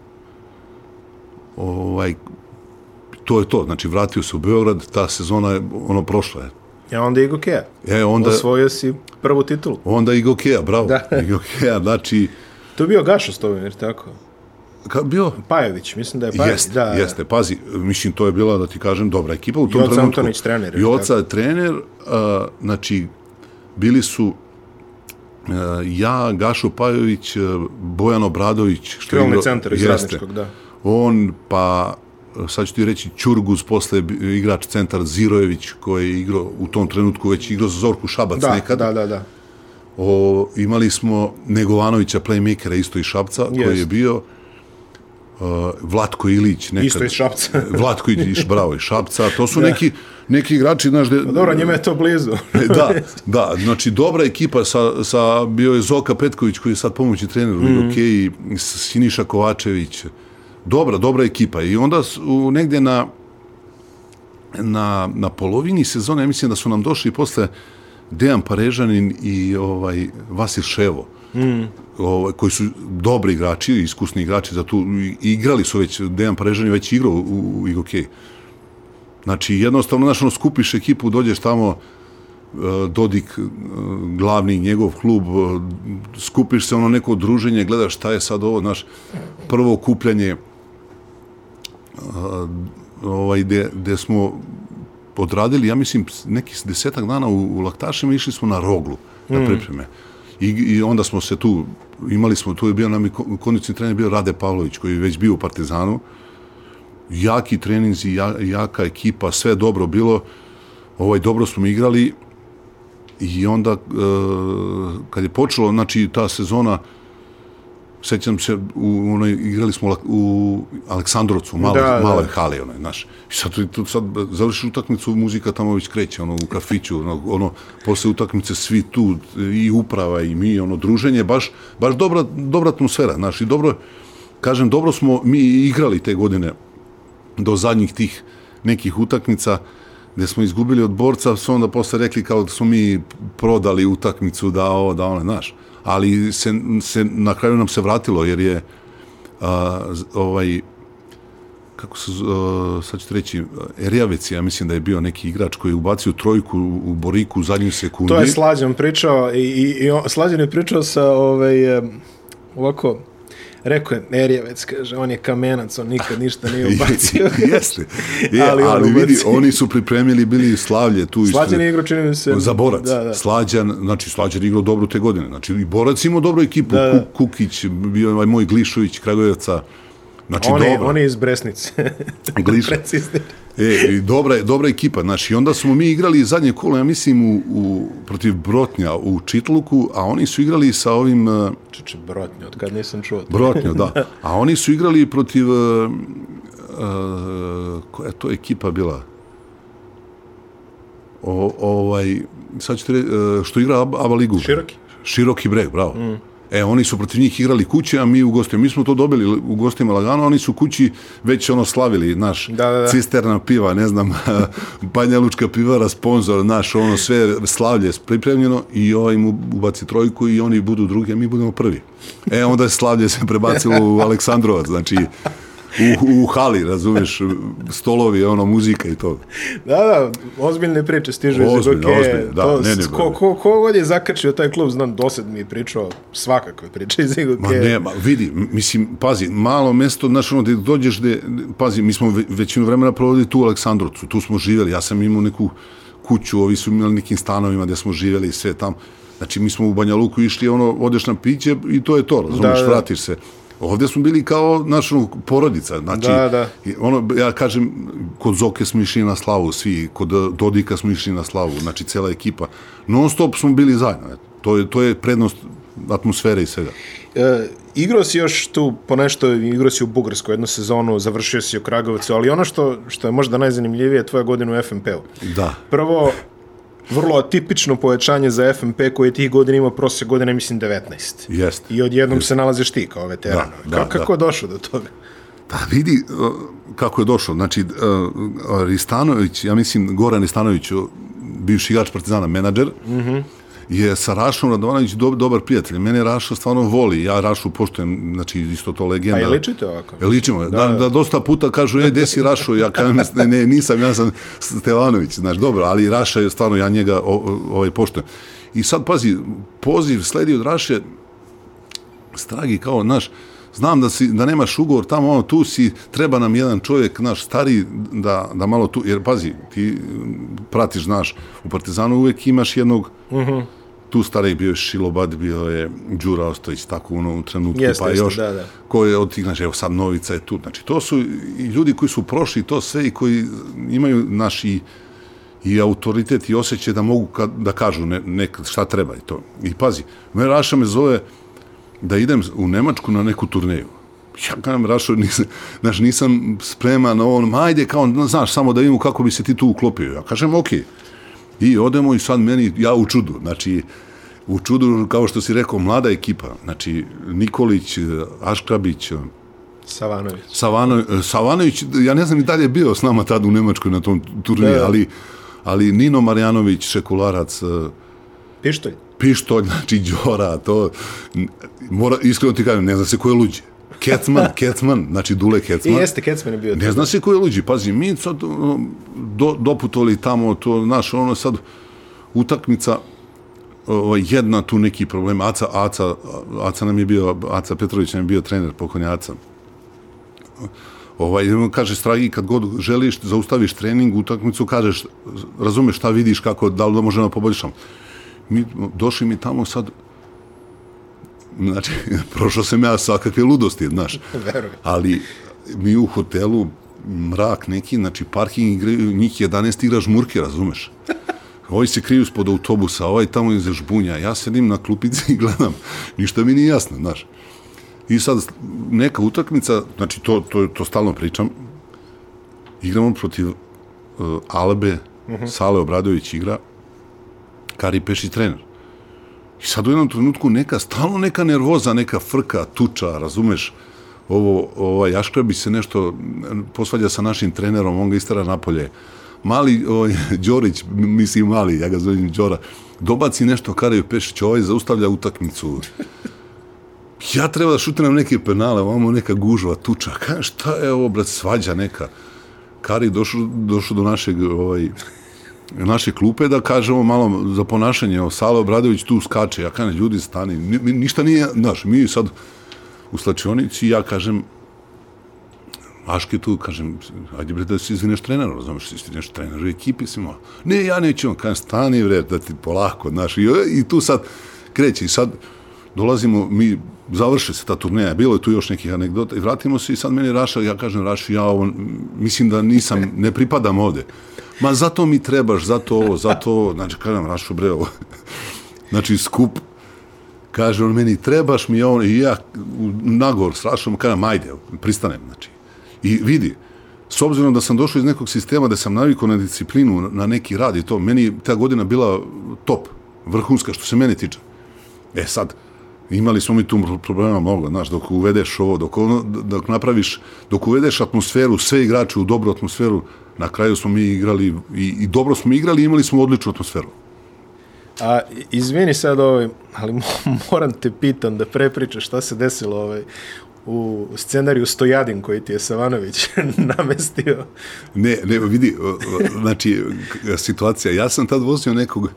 Ovaj, to je to, znači vratio se u Beograd, ta sezona je ono prošla je. Ja onda Igo Kea. E, onda... Osvojio si prvu titulu. Onda Igo Kea, bravo. Da. [LAUGHS] Igo Kea, znači... To je bio Gašo Stovimir, tako? Ka, bio? Pajović, mislim da je Pajović. Jeste, da, jeste, pazi, mislim, to je bila, da ti kažem, dobra ekipa. U tom Joca trenutku, Antonić trener. Joca je trener, uh, znači, bili su uh, ja, Gašo Pajović, Bojan Obradović, što igrao, centar iz jeste, da. On, pa sad ću ti reći Ćurguz, posle igrač centar Zirojević, koji je igrao u tom trenutku već igrao za Zorku Šabac da, nekada. Da, da, da. O, imali smo Negovanovića, playmakera, isto iz Šapca, yes. koji je bio uh, Vlatko Ilić. Nekad, isto iz Šapca. [LAUGHS] Vlatko Ilić, bravo, iz Šapca. To su da. neki, neki igrači, znaš... De, pa dobro, njima je to blizu. da, [LAUGHS] da, znači dobra ekipa sa, sa bio je Zoka Petković, koji je sad pomoći trener u mm. Igokeji, Siniša Kovačević, dobra, dobra ekipa. I onda u, negdje na, na, na polovini sezone, ja mislim da su nam došli posle Dejan Parežanin i ovaj Vasil Ševo. mm. ovaj, koji su dobri igrači, iskusni igrači za tu, igrali su već, Dejan Parežan je već igrao u, u IGOK. Znači, jednostavno, znaš, ono, skupiš ekipu, dođeš tamo, e, Dodik, e, glavni njegov klub, e, skupiš se ono neko druženje, gledaš šta je sad ovo, znaš, prvo okupljanje, ovaj, gde, gde smo odradili, ja mislim, neki desetak dana u, u laktašima, išli smo na roglu, na pripreme. I, I onda smo se tu, imali smo, tu je bio nam i ko- kondicijni trener, bio Rade Pavlović, koji je već bio u Partizanu, jaki treninzi, ja, jaka ekipa, sve dobro bilo, ovaj, dobro smo igrali. I onda, e, kad je počelo, znači, ta sezona, sećam se, u, onoj, igrali smo u Aleksandrovcu, u maloj, Da, da. maloj hali, onaj, znaš. I sad, tu- tu, sad završiš utakmicu, muzika tamo već kreće, ono, u kafiću, ono, ono, posle utakmice svi tu, i uprava i mi, ono, druženje, baš, baš dobra, dobra atmosfera, znaš, i dobro, kažem, dobro smo mi igrali te godine do zadnjih tih nekih utakmica, gde smo izgubili od borca, su onda posle rekli kao da smo mi prodali utakmicu, da ovo, da ono, znaš. Ali se, se, na kraju nam se vratilo, jer je a, ovaj, kako se, a, sad ću reći, Erjavec, ja mislim da je bio neki igrač koji je ubacio trojku u, Boriku u zadnjoj sekundi. To je Slađan pričao i, i, i on, Slađan je pričao sa ovaj, ovako, rekao je, Erjevec, kaže, on je kamenac, on nikad ništa nije [LAUGHS] ubacio. [LAUGHS] Jeste. Je, [LAUGHS] Ali ali, on vidi, oni su pripremili bili slavlje tu. Slađan je igrao, čini mi se... za borac. Da, da. Slađan, znači Slađan igrao dobro te godine. Znači i borac imao dobru ekipu. Da, da. Ku- Kukić, bio ovaj moj Glišović, Kragujevca. Znači On je, dobro. on je iz Bresnice. Gliša. E, i dobra, dobra ekipa. Znači, onda smo mi igrali zadnje kolo, ja mislim, u, u, protiv Brotnja u Čitluku, a oni su igrali sa ovim... Uh, Čuče, brotnje, od kad nisam čuo. to. Brotnjo, da. [LAUGHS] A oni su igrali protiv... Uh, uh, koja je to ekipa bila? O, ovaj, sad ćete uh, što igra Aba Ligu. Široki. Široki breg, bravo. Mm. E, oni su protiv njih igrali kuće, a mi u gostima. Mi smo to dobili u gostima lagano, oni su kući već ono slavili, naš Da, da, da. cisterna piva, ne znam, [LAUGHS] Banja Lučka pivara, sponsor, naš, ono sve slavlje pripremljeno i ovaj mu ubaci trojku i oni budu drugi, a mi budemo prvi. E, onda je slavlje se prebacilo u Aleksandrovac, znači u, u hali, razumeš, stolovi, ono, muzika i to. Da, da, ozbiljne priče stižu iz Ozbiljne, ozbiljne, da, to, ne, ne, ko, ko, ko god je zakačio taj klub, znam, dosad mi je pričao svakakve priče iz Igoke. Ma ne, ma vidi, mislim, pazi, malo mesto, znaš, ono, gde dođeš, gde, pazi, mi smo ve, većinu vremena provodili tu u Aleksandrovcu, tu smo živjeli, ja sam imao neku kuću, ovi su imali nekim stanovima gde smo živjeli i sve tam. Znači, mi smo u Banja Luku išli, ono, odeš na piće i to je to, razumiješ, Da, da. vratiš se. Ovdje smo bili kao, ono, porodica, znači, Da, da. ono, ja kažem, kod Zoke smo išli na slavu, svi, kod Dodika smo išli na slavu, znači, cela ekipa. Non stop smo bili zajedno. To je, to je prednost atmosfere i svega. E, igrao si još tu po nešto, igrao si u Bugarskoj jednu sezonu, završio si u Kragovicu, ali ono što, što je možda najzanimljivije je tvoja godina u FNP-u. Da. Prvo, vrlo atipično povećanje za FNP koji je tih godina imao prosjek godine, mislim, 19. Jeste. I odjednom se nalaziš ti kao veteran. Da, da, Ka- kako da. je došao do toga? Pa vidi uh, kako je došlo. Znači, uh, Ristanović, ja mislim, Goran Ristanović, bivši igrač Partizana, menadžer, Mhm. Je sa Rašom Radovanović do, dobar prijatelj. Mene Raša stvarno voli, ja Rašu poštujem, znači isto to legenda. A je ličite ovako? E, ličimo, da, da, da, dosta puta kažu, e, gde si Rašo, ja kažem, [LAUGHS] ne, ne, nisam, ja sam Stevanović, znaš, dobro, ali Raša je stvarno, ja njega o, ovaj, poštujem. I sad, pazi, poziv sledi od Raše, stragi kao, naš, znam da, si, da nemaš ugovor tamo, ono, tu si, treba nam jedan čovjek, naš, stari, da, da malo tu, jer pazi, ti pratiš, znaš, u Partizanu uvek imaš jednog, tu stariji bio je Šilobad, bio je Đura Ostojić, tako u trenutku, Jeste, pa jeste, još, da, da. ko je od tih, znači, evo sad Novica je tu, znači, to su i ljudi koji su prošli to sve i koji imaju naši i autoritet i osjećaj da mogu kad, da kažu ne, nek, šta treba i to. I pazi, me Raša me zove da idem u Nemačku na neku turneju. Ja kažem, Rašo, nisam, znaš, nisam spreman na ovo, ma ajde, kao, znaš, samo da vidimo kako bi se ti tu uklopio. Ja kažem, okej. I odemo i sad meni, ja u čudu, znači, u čudu, kao što si rekao, mlada ekipa, znači, Nikolić, Aškrabić, Savanović. Savano, Savanović, ja ne znam i dalje je bio s nama tad u Nemačkoj na tom turniru, Da, ali, ali Nino Marjanović, Šekularac, Pištolj. pištolj, znači Đora, to, mora, iskreno ti kažem, ne zna se ko je luđi. Kecman, Kecman, znači Dule I Kecman. jeste, Kecman je bio Ne zna se ko je luđi, pazi, mi sad ono, do, doputovali tamo, to, naš, ono sad, utakmica, ovaj, jedna tu neki problem, Aca, Aca, Aca nam je bio, Aca Petrović nam je bio trener, pokojni Aca. Ovaj, kaže, Stragi, kad god želiš, zaustaviš trening, utakmicu, kažeš, razumeš šta vidiš, kako, da li da možemo da poboljšamo. Mi, došli mi tamo sad, znači, [LAUGHS] prošao sam ja svakakve ludosti, znaš. Verujem. Ali mi u hotelu, mrak neki, znači parking igraju, njih 11 igra žmurke, razumeš? Ovi se kriju spod autobusa, ovaj tamo iza žbunja, ja sedim na klupici i gledam, ništa mi nije jasno, znaš. I sad neka utakmica, znači to, to, to stalno pričam, igramo protiv uh, Albe, uh -huh. Sale Obradović igra, Kari Peši trener. I sad u jednom trenutku neka, stalno neka nervoza, neka frka, tuča, razumeš, ovo, ovaj, Jaškrabi se nešto posvađa sa našim trenerom, on ga istara napolje. Mali, ovaj, [LAUGHS] Đorić, mislim mali, ja ga zovem Đora, dobaci nešto Karaju Pešić, ovaj zaustavlja utakmicu. Ja treba da šutiram neke penale, ovamo neka gužva, tuča. Kaže, šta je ovo, brat, svađa neka. Kari došao, došao do našeg, ovaj, naše klupe da kažemo malo za ponašanje. O, Salo Obradović tu skače. Ja kažem, ljudi, stani. Ni, ni, ništa nije, znaš, mi sad u slačionici ja kažem, Aške tu, kažem, ajde bre da se izvineš treneru, razumeš, si nešto trener u ekipi, si mo, ne, ja neću, on kažem, stani bre, da ti polako, znaš, i, i tu sad kreće, i sad dolazimo, mi, završi se ta turneja, bilo je tu još nekih anegdota, i vratimo se i sad meni Raša, ja kažem, Raša, ja ovo, mislim da nisam, ne pripadam ovde. Ma zato mi trebaš, zato ovo, zato ovo, znači, kažem, Rašu, bre, ovo, [LAUGHS] znači, skup, kaže on meni, trebaš mi on, i ja nagor s Rašom, kažem, ajde, pristanem, znači, I vidi, s obzirom da sam došao iz nekog sistema da sam navikao na disciplinu, na neki rad i to, meni ta godina bila top, vrhunska, što se mene tiče. E sad, imali smo mi tu problema mnogo, znaš, dok uvedeš ovo, dok, ono, dok napraviš, dok uvedeš atmosferu, sve igrače u dobru atmosferu, na kraju smo mi igrali i, i dobro smo igrali i imali smo odličnu atmosferu. A izvini sad ovaj, ali moram te pitam da prepričaš šta se desilo ovaj, u scenariju Stojadin koji ti je Savanović [LAUGHS] namestio. Ne, ne, vidi, znači, situacija, ja sam tad vozio nekog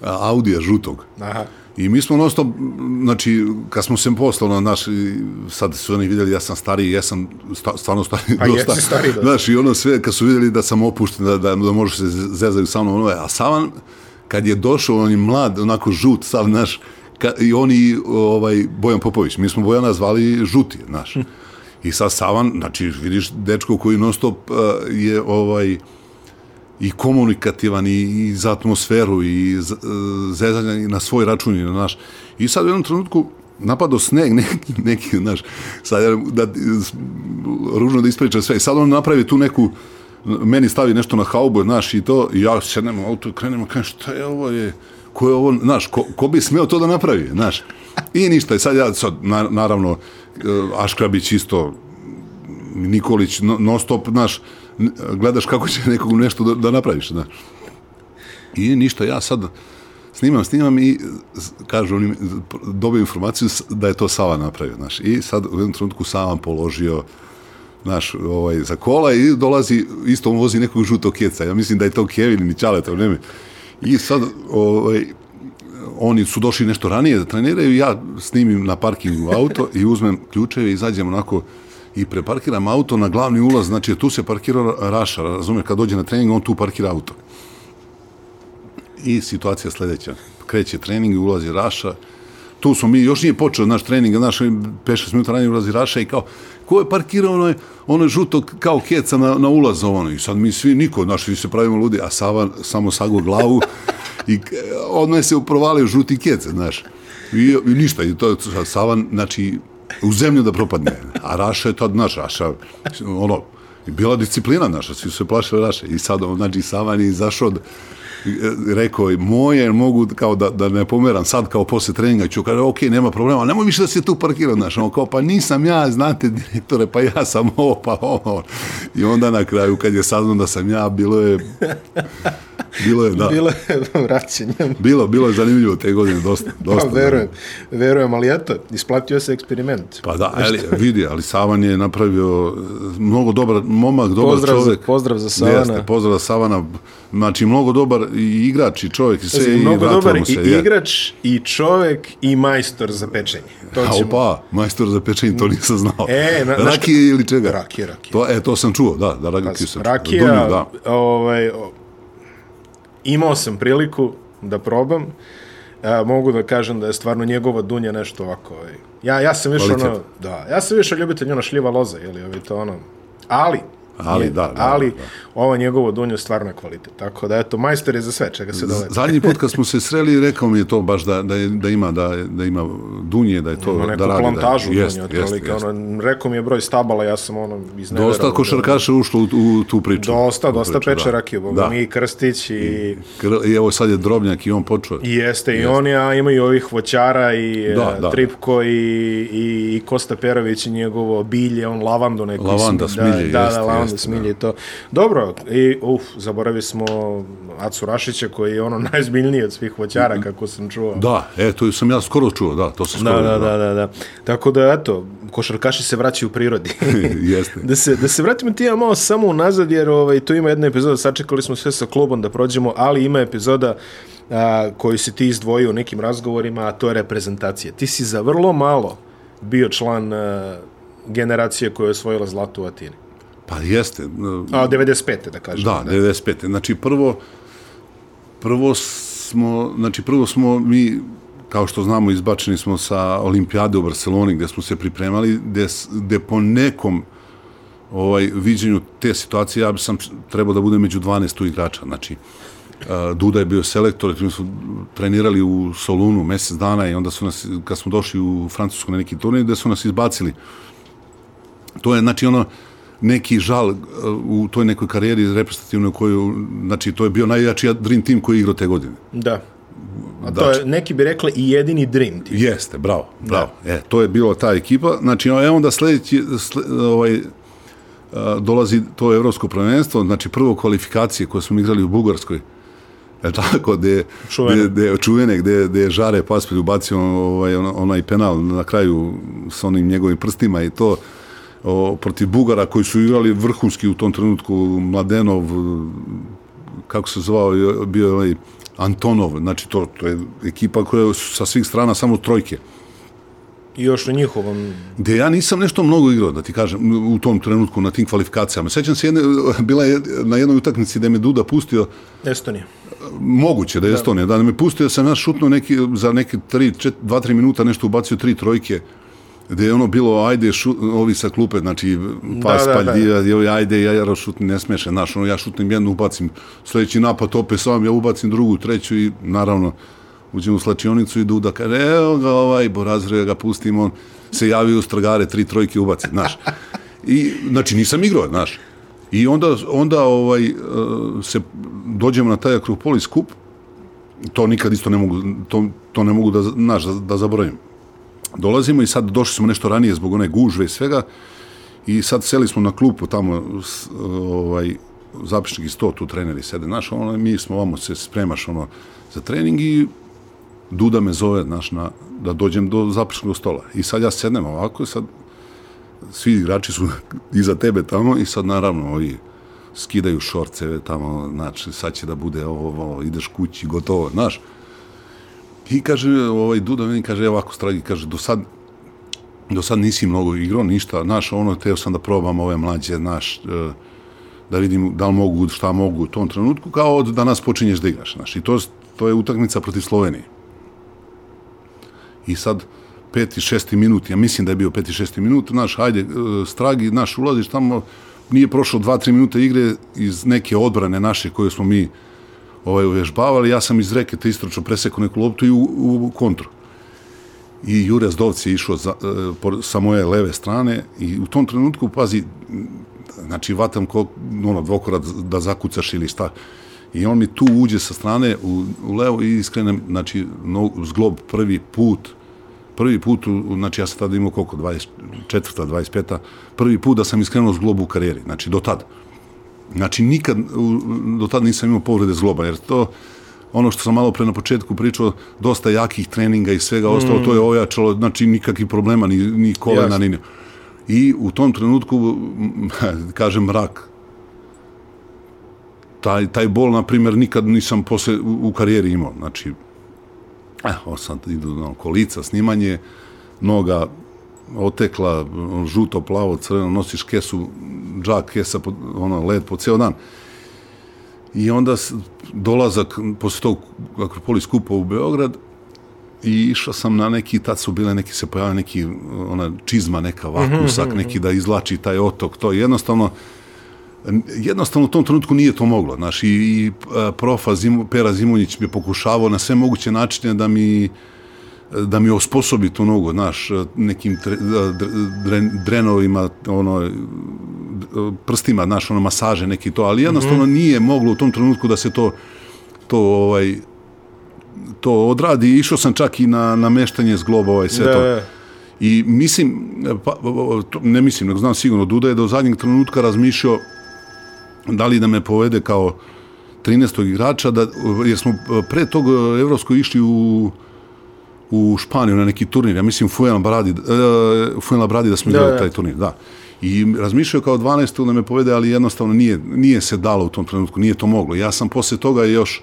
Audija žutog. Aha. I mi smo nosto, znači, kad smo se poslali na naš, sad su oni vidjeli, ja sam stariji, ja sam sta, stvarno stariji, A dosta. jesi stariji dosta. Znaš, i ono sve, kad su vidjeli da sam opušten, da, da, da može se zezaju sa mnom, ono, a Savan, kad je došao, on je mlad, onako žut, sav naš, ka, i oni, ovaj, Bojan Popović, mi smo Bojana zvali žuti, znaš. I sad Savan, znači, vidiš, dečko koji non stop uh, je, ovaj, i komunikativan i, i za atmosferu i z, zezanje na svoj račun i na naš. I sad u jednom trenutku napado sneg [LAUGHS] neki, neki znaš, sad da, ružno da ispričam sve. I sad on napravi tu neku, meni stavi nešto na haubu, znaš, i to, i ja sednem u auto, krenem, kažem, šta je ovo je, ko je ovo, znaš, ko, ko bi smeo to da napravi, znaš. I ništa, i sad ja, sad, na, naravno, Aškrabić isto, Nikolić, non stop, znaš, gledaš kako će nekog nešto da, da napraviš, da. I ništa, ja sad snimam, snimam i kažu oni, dobiju informaciju da je to Sava napravio, znaš. I sad u jednom trenutku Sava položio naš, ovaj, za kola i dolazi, isto on vozi nekog žutog keca. Ja mislim da je to Kevin ili Ćaleta, ne I sad, ovaj, oni su došli nešto ranije da treniraju, ja snimim na parkingu auto i uzmem ključeve i izađem onako i preparkiram auto na glavni ulaz, znači tu se parkira Raša, razumiješ, kad dođe na trening, on tu parkira auto. I situacija sledeća. Kreće trening i ulazi Raša, tu smo mi, još nije počeo naš trening, naš 5-6 minuta ranije ulazi Raša i kao, ko je parkirao ono, ono žuto kao keca na, na ulaz ono, i sad mi svi, niko, naš, svi se pravimo ludi, a Sava samo sago glavu i odmah se uprovalio žuti kec, znaš. I, i ništa, i to je Savan, znači, u zemlju da propadne. A Raša je tad, naš, Raša, ono, bila disciplina naša, svi su se plašili Raša. I sad, on, znači, Savan je izašao, rekao je, moje, mogu kao da, da ne pomeram sad kao posle treninga, ću kaže, ok, nema problema, nemoj više da se tu parkira, znaš, on kao, pa nisam ja, znate, direktore, pa ja sam [LAUGHS] ovo, pa ovo. I onda na kraju, kad je saznao da sam ja, bilo je, bilo je, da. Bilo je vraćanje. Bilo, bilo je zanimljivo te godine, dosta. dosta Pa, verujem, verujem, ali eto, isplatio se eksperiment. Pa da, ali, vidi, ali Savan je napravio mnogo dobar momak, dobar Pozdrav za- čovjek. pozdrav za Savana. Jeste, pozdrav za Savana. Znači, mnogo dobar i igrač i čovjek i sve Pazi, i mnogo dobar i je. igrač, i čovek, i majstor za pečenje. To ćemo... opa, majstor za pečenje, to nisam znao. E, na- rakije ili čega? Rakije, rakije. To, e, to sam čuo, da, da rakije sam. Rakija, da. ovaj, imao sam priliku da probam. E, mogu da kažem da je stvarno njegova dunja nešto ovako. Ovaj. Ja, ja sam više Kvalitet. ono, da, ja sam više ljubitelj ono šljiva loza, je li, ovaj, to ono, ali, Ali, nje- da, da, ali da, da. ova njegova dunja je stvarno kvalitet. Tako da, eto, majstor je za sve, čega se dole. Zadnji put kad [LAUGHS] smo se sreli, rekao mi je to baš da, da, je, da ima da, da ima dunje, da je to Ima neku da radi. plantažu da, dunje, jest, jest, jest. ono, rekao mi je broj stabala, ja sam ono izneverao. Dosta da- košarkaša ušlo u, u tu priču. Dosta, dosta priču, peče rakiju, boga Da. mi i Krstić i... Kr- I evo sad je Drobnjak i on počeo. I jeste, i oni, a ima i ovih voćara i Da, da, da. Tripko i, i, i Kosta Perović i njegovo bilje, on lavandu neku. Lavanda, da, smilje, Da, jeste, da, jeste, smilje i to. Dobro, i uf, zaboravi smo Acu Rašića koji je ono [LAUGHS] najzbiljniji od svih voćara, kako sam čuo. Da, e, to sam ja skoro čuo, da, to sam Da, skoro da, da, da, da. Tako da, eto, košarkaši se vraćaju u prirodi. [LAUGHS] Jeste. da, se, da se vratimo ti ja malo samo unazad, jer ovaj, tu ima jedna epizoda, sačekali smo sve sa klubom da prođemo, ali ima epizoda a, koju si ti izdvojio u nekim razgovorima, a to je reprezentacija. Ti si za vrlo malo bio član a, generacije koja je osvojila zlato u Atini. Pa jeste. A, 95. da kažem. Da, 95. Znači prvo prvo smo, znači prvo smo mi kao što znamo izbačeni smo sa olimpijade u Barceloni gdje smo se pripremali gdje, s- gdje po nekom ovaj viđenju te situacije ja sam trebao da budem među 12 tu igrača. Znači Duda je bio selektor, mi smo trenirali u Solunu mjesec dana i onda su nas, kad smo došli u Francusku na neki turnir, gde su nas izbacili. To je, znači, ono, neki žal uh, u toj nekoj karijeri reprezentativnoj koju, znači, to je bio najjači dream team koji je igrao te godine. Da. A to je, neki bi rekli, i jedini dream team. Jeste, bravo, bravo. Da. E, to je bilo ta ekipa. Znači, e, onda sledeći, sle, ovaj, a, dolazi to evropsko prvenstvo, znači prvo kvalifikacije koje smo igrali u Bugarskoj, E tako, gde, Čuvene. gde, gde, čuvene, gde, gde je Žare Paspelj ubacio ovaj, on- onaj penal na kraju s onim njegovim prstima i to o, protiv Bugara koji su igrali vrhunski u tom trenutku Mladenov kako se zvao bio je ovaj Antonov znači to, to je ekipa koja je sa svih strana samo trojke I još u njihovom... gde ja nisam nešto mnogo igrao, da ti kažem, u tom trenutku na tim kvalifikacijama. Sećam se, jedne, bila je na jednoj utakmici da me Duda pustio, Estonija. moguće da je Estonija, da me pustio da sam ja šutnuo neki, za neke 2-3 minuta nešto ubacio tri trojke, gde je ono bilo, ajde, šu, ovi sa klupe, znači, pas, da, da, da. da. ajde, ja, ja šutni, ne smeše, znaš, ono, ja šutnim jednu, ubacim sledeći napad, opet sam, ja ubacim drugu, treću i, naravno, uđem u slačionicu i Duda kaže, evo ga ovaj, Borazre, ga pustim, on se javio u stragare, tri trojke ubaci, znaš. I, znači, nisam igrao, znaš. I onda, onda ovaj, eh, se dođemo na taj Akropolis kup, to nikad isto ne mogu, to, to ne mogu da, znaš, da, da zaboravim. Dolazimo i sad došli smo nešto ranije zbog one gužve i svega i sad seli smo na klupu tamo ovaj, zapišnik i sto tu treneri sede, znaš, ono, mi smo vamo se spremaš ono, za trening i Duda me zove, znaš, na, da dođem do zapišnog stola. I sad ja sednem ovako sad svi igrači su [LAUGHS] iza tebe tamo i sad naravno ovi skidaju šorceve tamo, znači sad će da bude ovo, ovo ideš kući, gotovo, znaš. I kaže, ovaj Duda meni kaže, evo ovako stragi, kaže, do sad, do sad nisi mnogo igrao, ništa, znaš, ono, teo sam da probam ove mlađe, znaš, e, da vidim da li mogu, šta mogu u tom trenutku, kao od danas počinješ da igraš, znaš, i to, to je utakmica protiv Slovenije. I sad, peti, šesti minut, ja mislim da je bio peti, šesti minut, znaš, ajde, e, stragi, znaš, ulaziš tamo, nije prošlo dva, tri minuta igre iz neke odbrane naše koje smo mi ovaj, uvežbavali, ja sam iz reketa istračno presekao neku loptu i u, u kontru. I Jure Zdovc je išao za, e, sa moje leve strane i u tom trenutku, pazi, znači vatam ko, ono, dvokorat da zakucaš ili šta. I on mi tu uđe sa strane u, u levo i iskrenem, znači, no, zglob prvi put, prvi put, znači ja sam tada imao koliko, 24. 25. Prvi put da sam iskrenuo zglob u karijeri, znači do tada. Znači, nikad do tada nisam imao povrede zgloba, jer to, ono što sam malo pre na početku pričao, dosta jakih treninga i svega ostalo, to je ojačalo, znači nikakvih problema, ni, ni kolena, Jasno. ni... I u tom trenutku, [LAUGHS] kažem, mrak. Taj, taj bol, na primjer, nikad nisam posle u, u karijeri imao. Znači, eh, ovo sad idu na kolica, snimanje, noga otekla, žuto, plavo, crveno, nosiš kesu, džak, kesa, ono, led po ceo dan. I onda dolazak posle tog Akropolis skupa u Beograd i išao sam na neki, tad su bile neki, se pojavio neki, ona čizma, neka vakusak, neki da izlači taj otok, to jednostavno, jednostavno u tom trenutku nije to moglo, znaš, i, i a, profa Zimu, Pera Zimonjić mi je pokušavao na sve moguće načine da mi da mi osposobi tu nogu, znaš, nekim tre, dre- dre, drenovima, ono, prstima, znaš, ono, masaže neki to, ali jednostavno nije moglo u tom trenutku da se to, to, ovaj, to odradi. Išao sam čak i na nameštanje zgloba, ovaj, sve Da, to. da. I mislim, pa, ne mislim, nego znam sigurno, Duda je do zadnjeg trenutka razmišljao da li da me povede kao 13. igrača, da, jer smo pre tog Evropskoj išli u u Španiju na neki turnir, ja mislim Fuenla Bradi, uh, Fuenla Bradi da smo Da, igrali da. taj turnir, da. I razmišljao kao 12. da me povede, ali jednostavno nije, nije se dalo u tom trenutku, nije to moglo. Ja sam posle toga još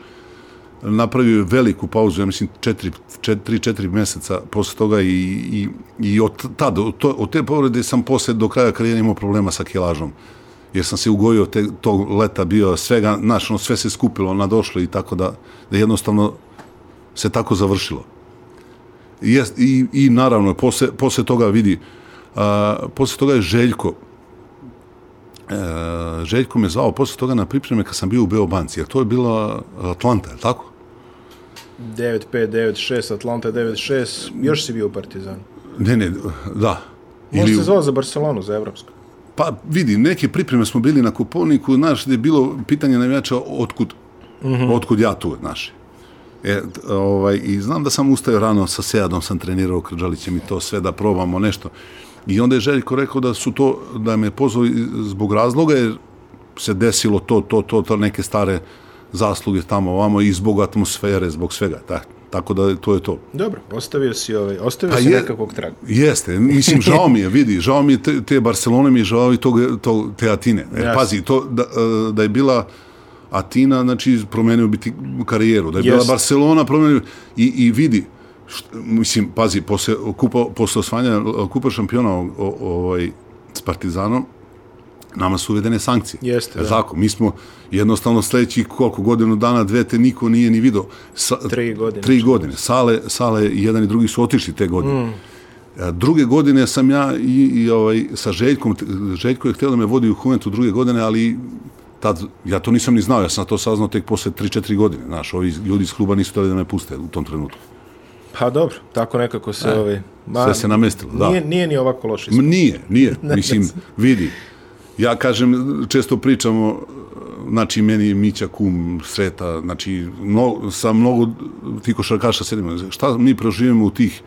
napravio veliku pauzu, ja mislim 4 3 4 meseca posle toga i i i od tada od, to, od te povrede sam posle do kraja karijere imao problema sa kilažom. Jer sam se ugojio te, tog leta bio svega, znaš, ono, sve se skupilo, nadošlo i tako da, da jednostavno se tako završilo. Jest, i, i naravno, posle, posle toga vidi, a, posle toga je Željko, e, Željko me zvao posle toga na pripreme kad sam bio u Beobanci, jer to je bila Atlanta, je tako? 9-5, 9-6, Atlanta 9-6, još si bio u Partizanu. Ne, ne, da. Možda se zvao za Barcelonu, za Evropsku. Pa vidi, neke pripreme smo bili na kupovniku, znaš, gde je bilo pitanje navijača otkud, mm -hmm. otkud ja tu, znaš. E, ovaj, I znam da sam ustao rano sa Sejadom, sam trenirao Krđalićem i to sve da probamo nešto. I onda je Željko rekao da su to, da me pozvao zbog razloga, jer se desilo to, to, to, to neke stare zasluge tamo ovamo i zbog atmosfere, zbog svega. Ta, tako da to je to. Dobro, ostavio si, ovaj, ostavio Pa si je- nekakvog traga. Jeste, mislim, žao mi je, vidi, žao mi je te, te Barcelone, mi je žao i tog, tog, te Atine. Jasno. pazi, to, da, e, da je bila Atina, znači, promenio bi ti karijeru. Da je bila. Barcelona, promenio i, i vidi, št, mislim, pazi, posle, kupa, posle osvajanja e, kupa šampiona o, o, ovaj, s Partizanom, nama su uvedene sankcije. Jeste, da. Tako, mi smo jednostavno sledećih koliko godinu dana, dve, te niko nije ni video. Sa, Tri godine. Tri godine. Sale, sale, jedan i drugi su otišli te godine. Mm. Druge godine sam ja i, i ovaj, sa Željkom, Željko je htio da me vodi u Juventu druge godine, ali tad, ja to nisam ni znao, ja sam to saznao tek posle 3-4 godine. Znaš, ovi ljudi iz kluba nisu htjeli da me puste u tom trenutku. Pa dobro, tako nekako se... ovaj, ma, Sve se namestilo, da. Nije, nije ni ovako loše. Nije, nije. [LAUGHS] Mislim, vidi. Ja kažem, često pričamo, znači, meni Mića kum sreta, znači, no, sa mnogo tih košarkaša sedimo. Šta mi proživimo u tih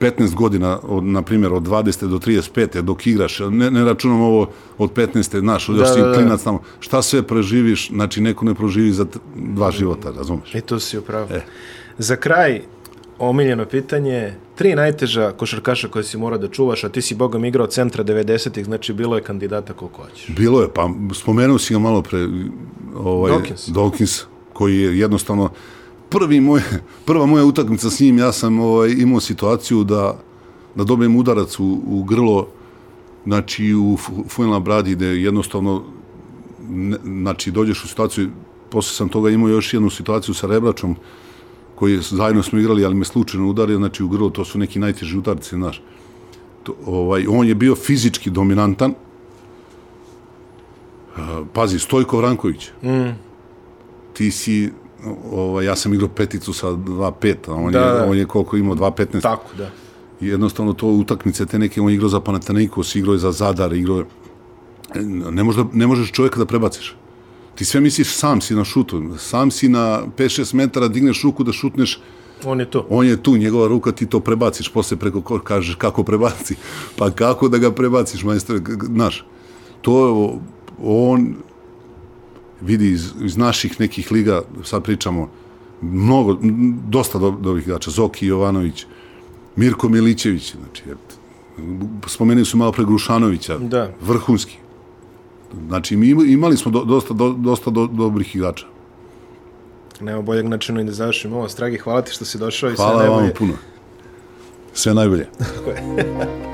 15 godina, od, na primjer, od 20. do 35. dok igraš, ne, ne računam ovo od 15. znaš, još Da, si da, da. klinac tamo, šta sve preživiš, znači, neko ne proživi za dva života, razumeš? I tu si upravo. E. Za kraj, omiljeno pitanje, tri najteža košarkaša koje si mora da čuvaš, a ti si bogom igrao centra 90-ih, znači bilo je kandidata koliko hoćeš. Bilo je, pa spomenuo si ga malo pre, ovaj, Dawkins. Dawkins, koji je jednostavno prvi moj, prva moja utakmica s njim, ja sam ovaj, imao situaciju da, da dobijem udarac u, u grlo, znači u Fu- Fuenla Bradi, gde jednostavno, ne, znači dođeš u situaciju, posle sam toga imao još jednu situaciju sa Rebračom, koji je, zajedno smo igrali, ali me slučajno udario, znači u grlo, to su neki najteži udarci, znaš. To, ovaj, on je bio fizički dominantan, pazi, Stojko Vranković. Mm. Ti si, ovaj, ja sam igrao peticu sa 2-5, a on, Da, je, da. on je koliko imao, 2-15. Tako, da. I jednostavno to utakmice te neke, on je igrao za Panathinaikos, igrao je za Zadar, igrao je... Ne, možda, ne možeš čovjeka da prebaciš. Ti sve misliš sam si na šutu, sam si na 5-6 metara, digneš ruku da šutneš, On je to. on je tu, njegova ruka, ti to prebaciš, posle preko ko kažeš kako prebaci, pa kako da ga prebaciš, k- znaš, to je, on, vidi iz, iz naših nekih liga, sad pričamo, mnogo, dosta do, dobrih igrača, Zoki Jovanović, Mirko Milićević, znači, jer, spomenuli su malo pre Grušanovića, Da. vrhunski. Znači, mi ima- imali smo do, dosta, do, dosta do, dobrih igrača. Nema boljeg načina i da završimo ovo. Stragi, hvala ti što si došao i sve Hvala najbolje. vam puno. Sve najbolje. Tako je. [LAUGHS]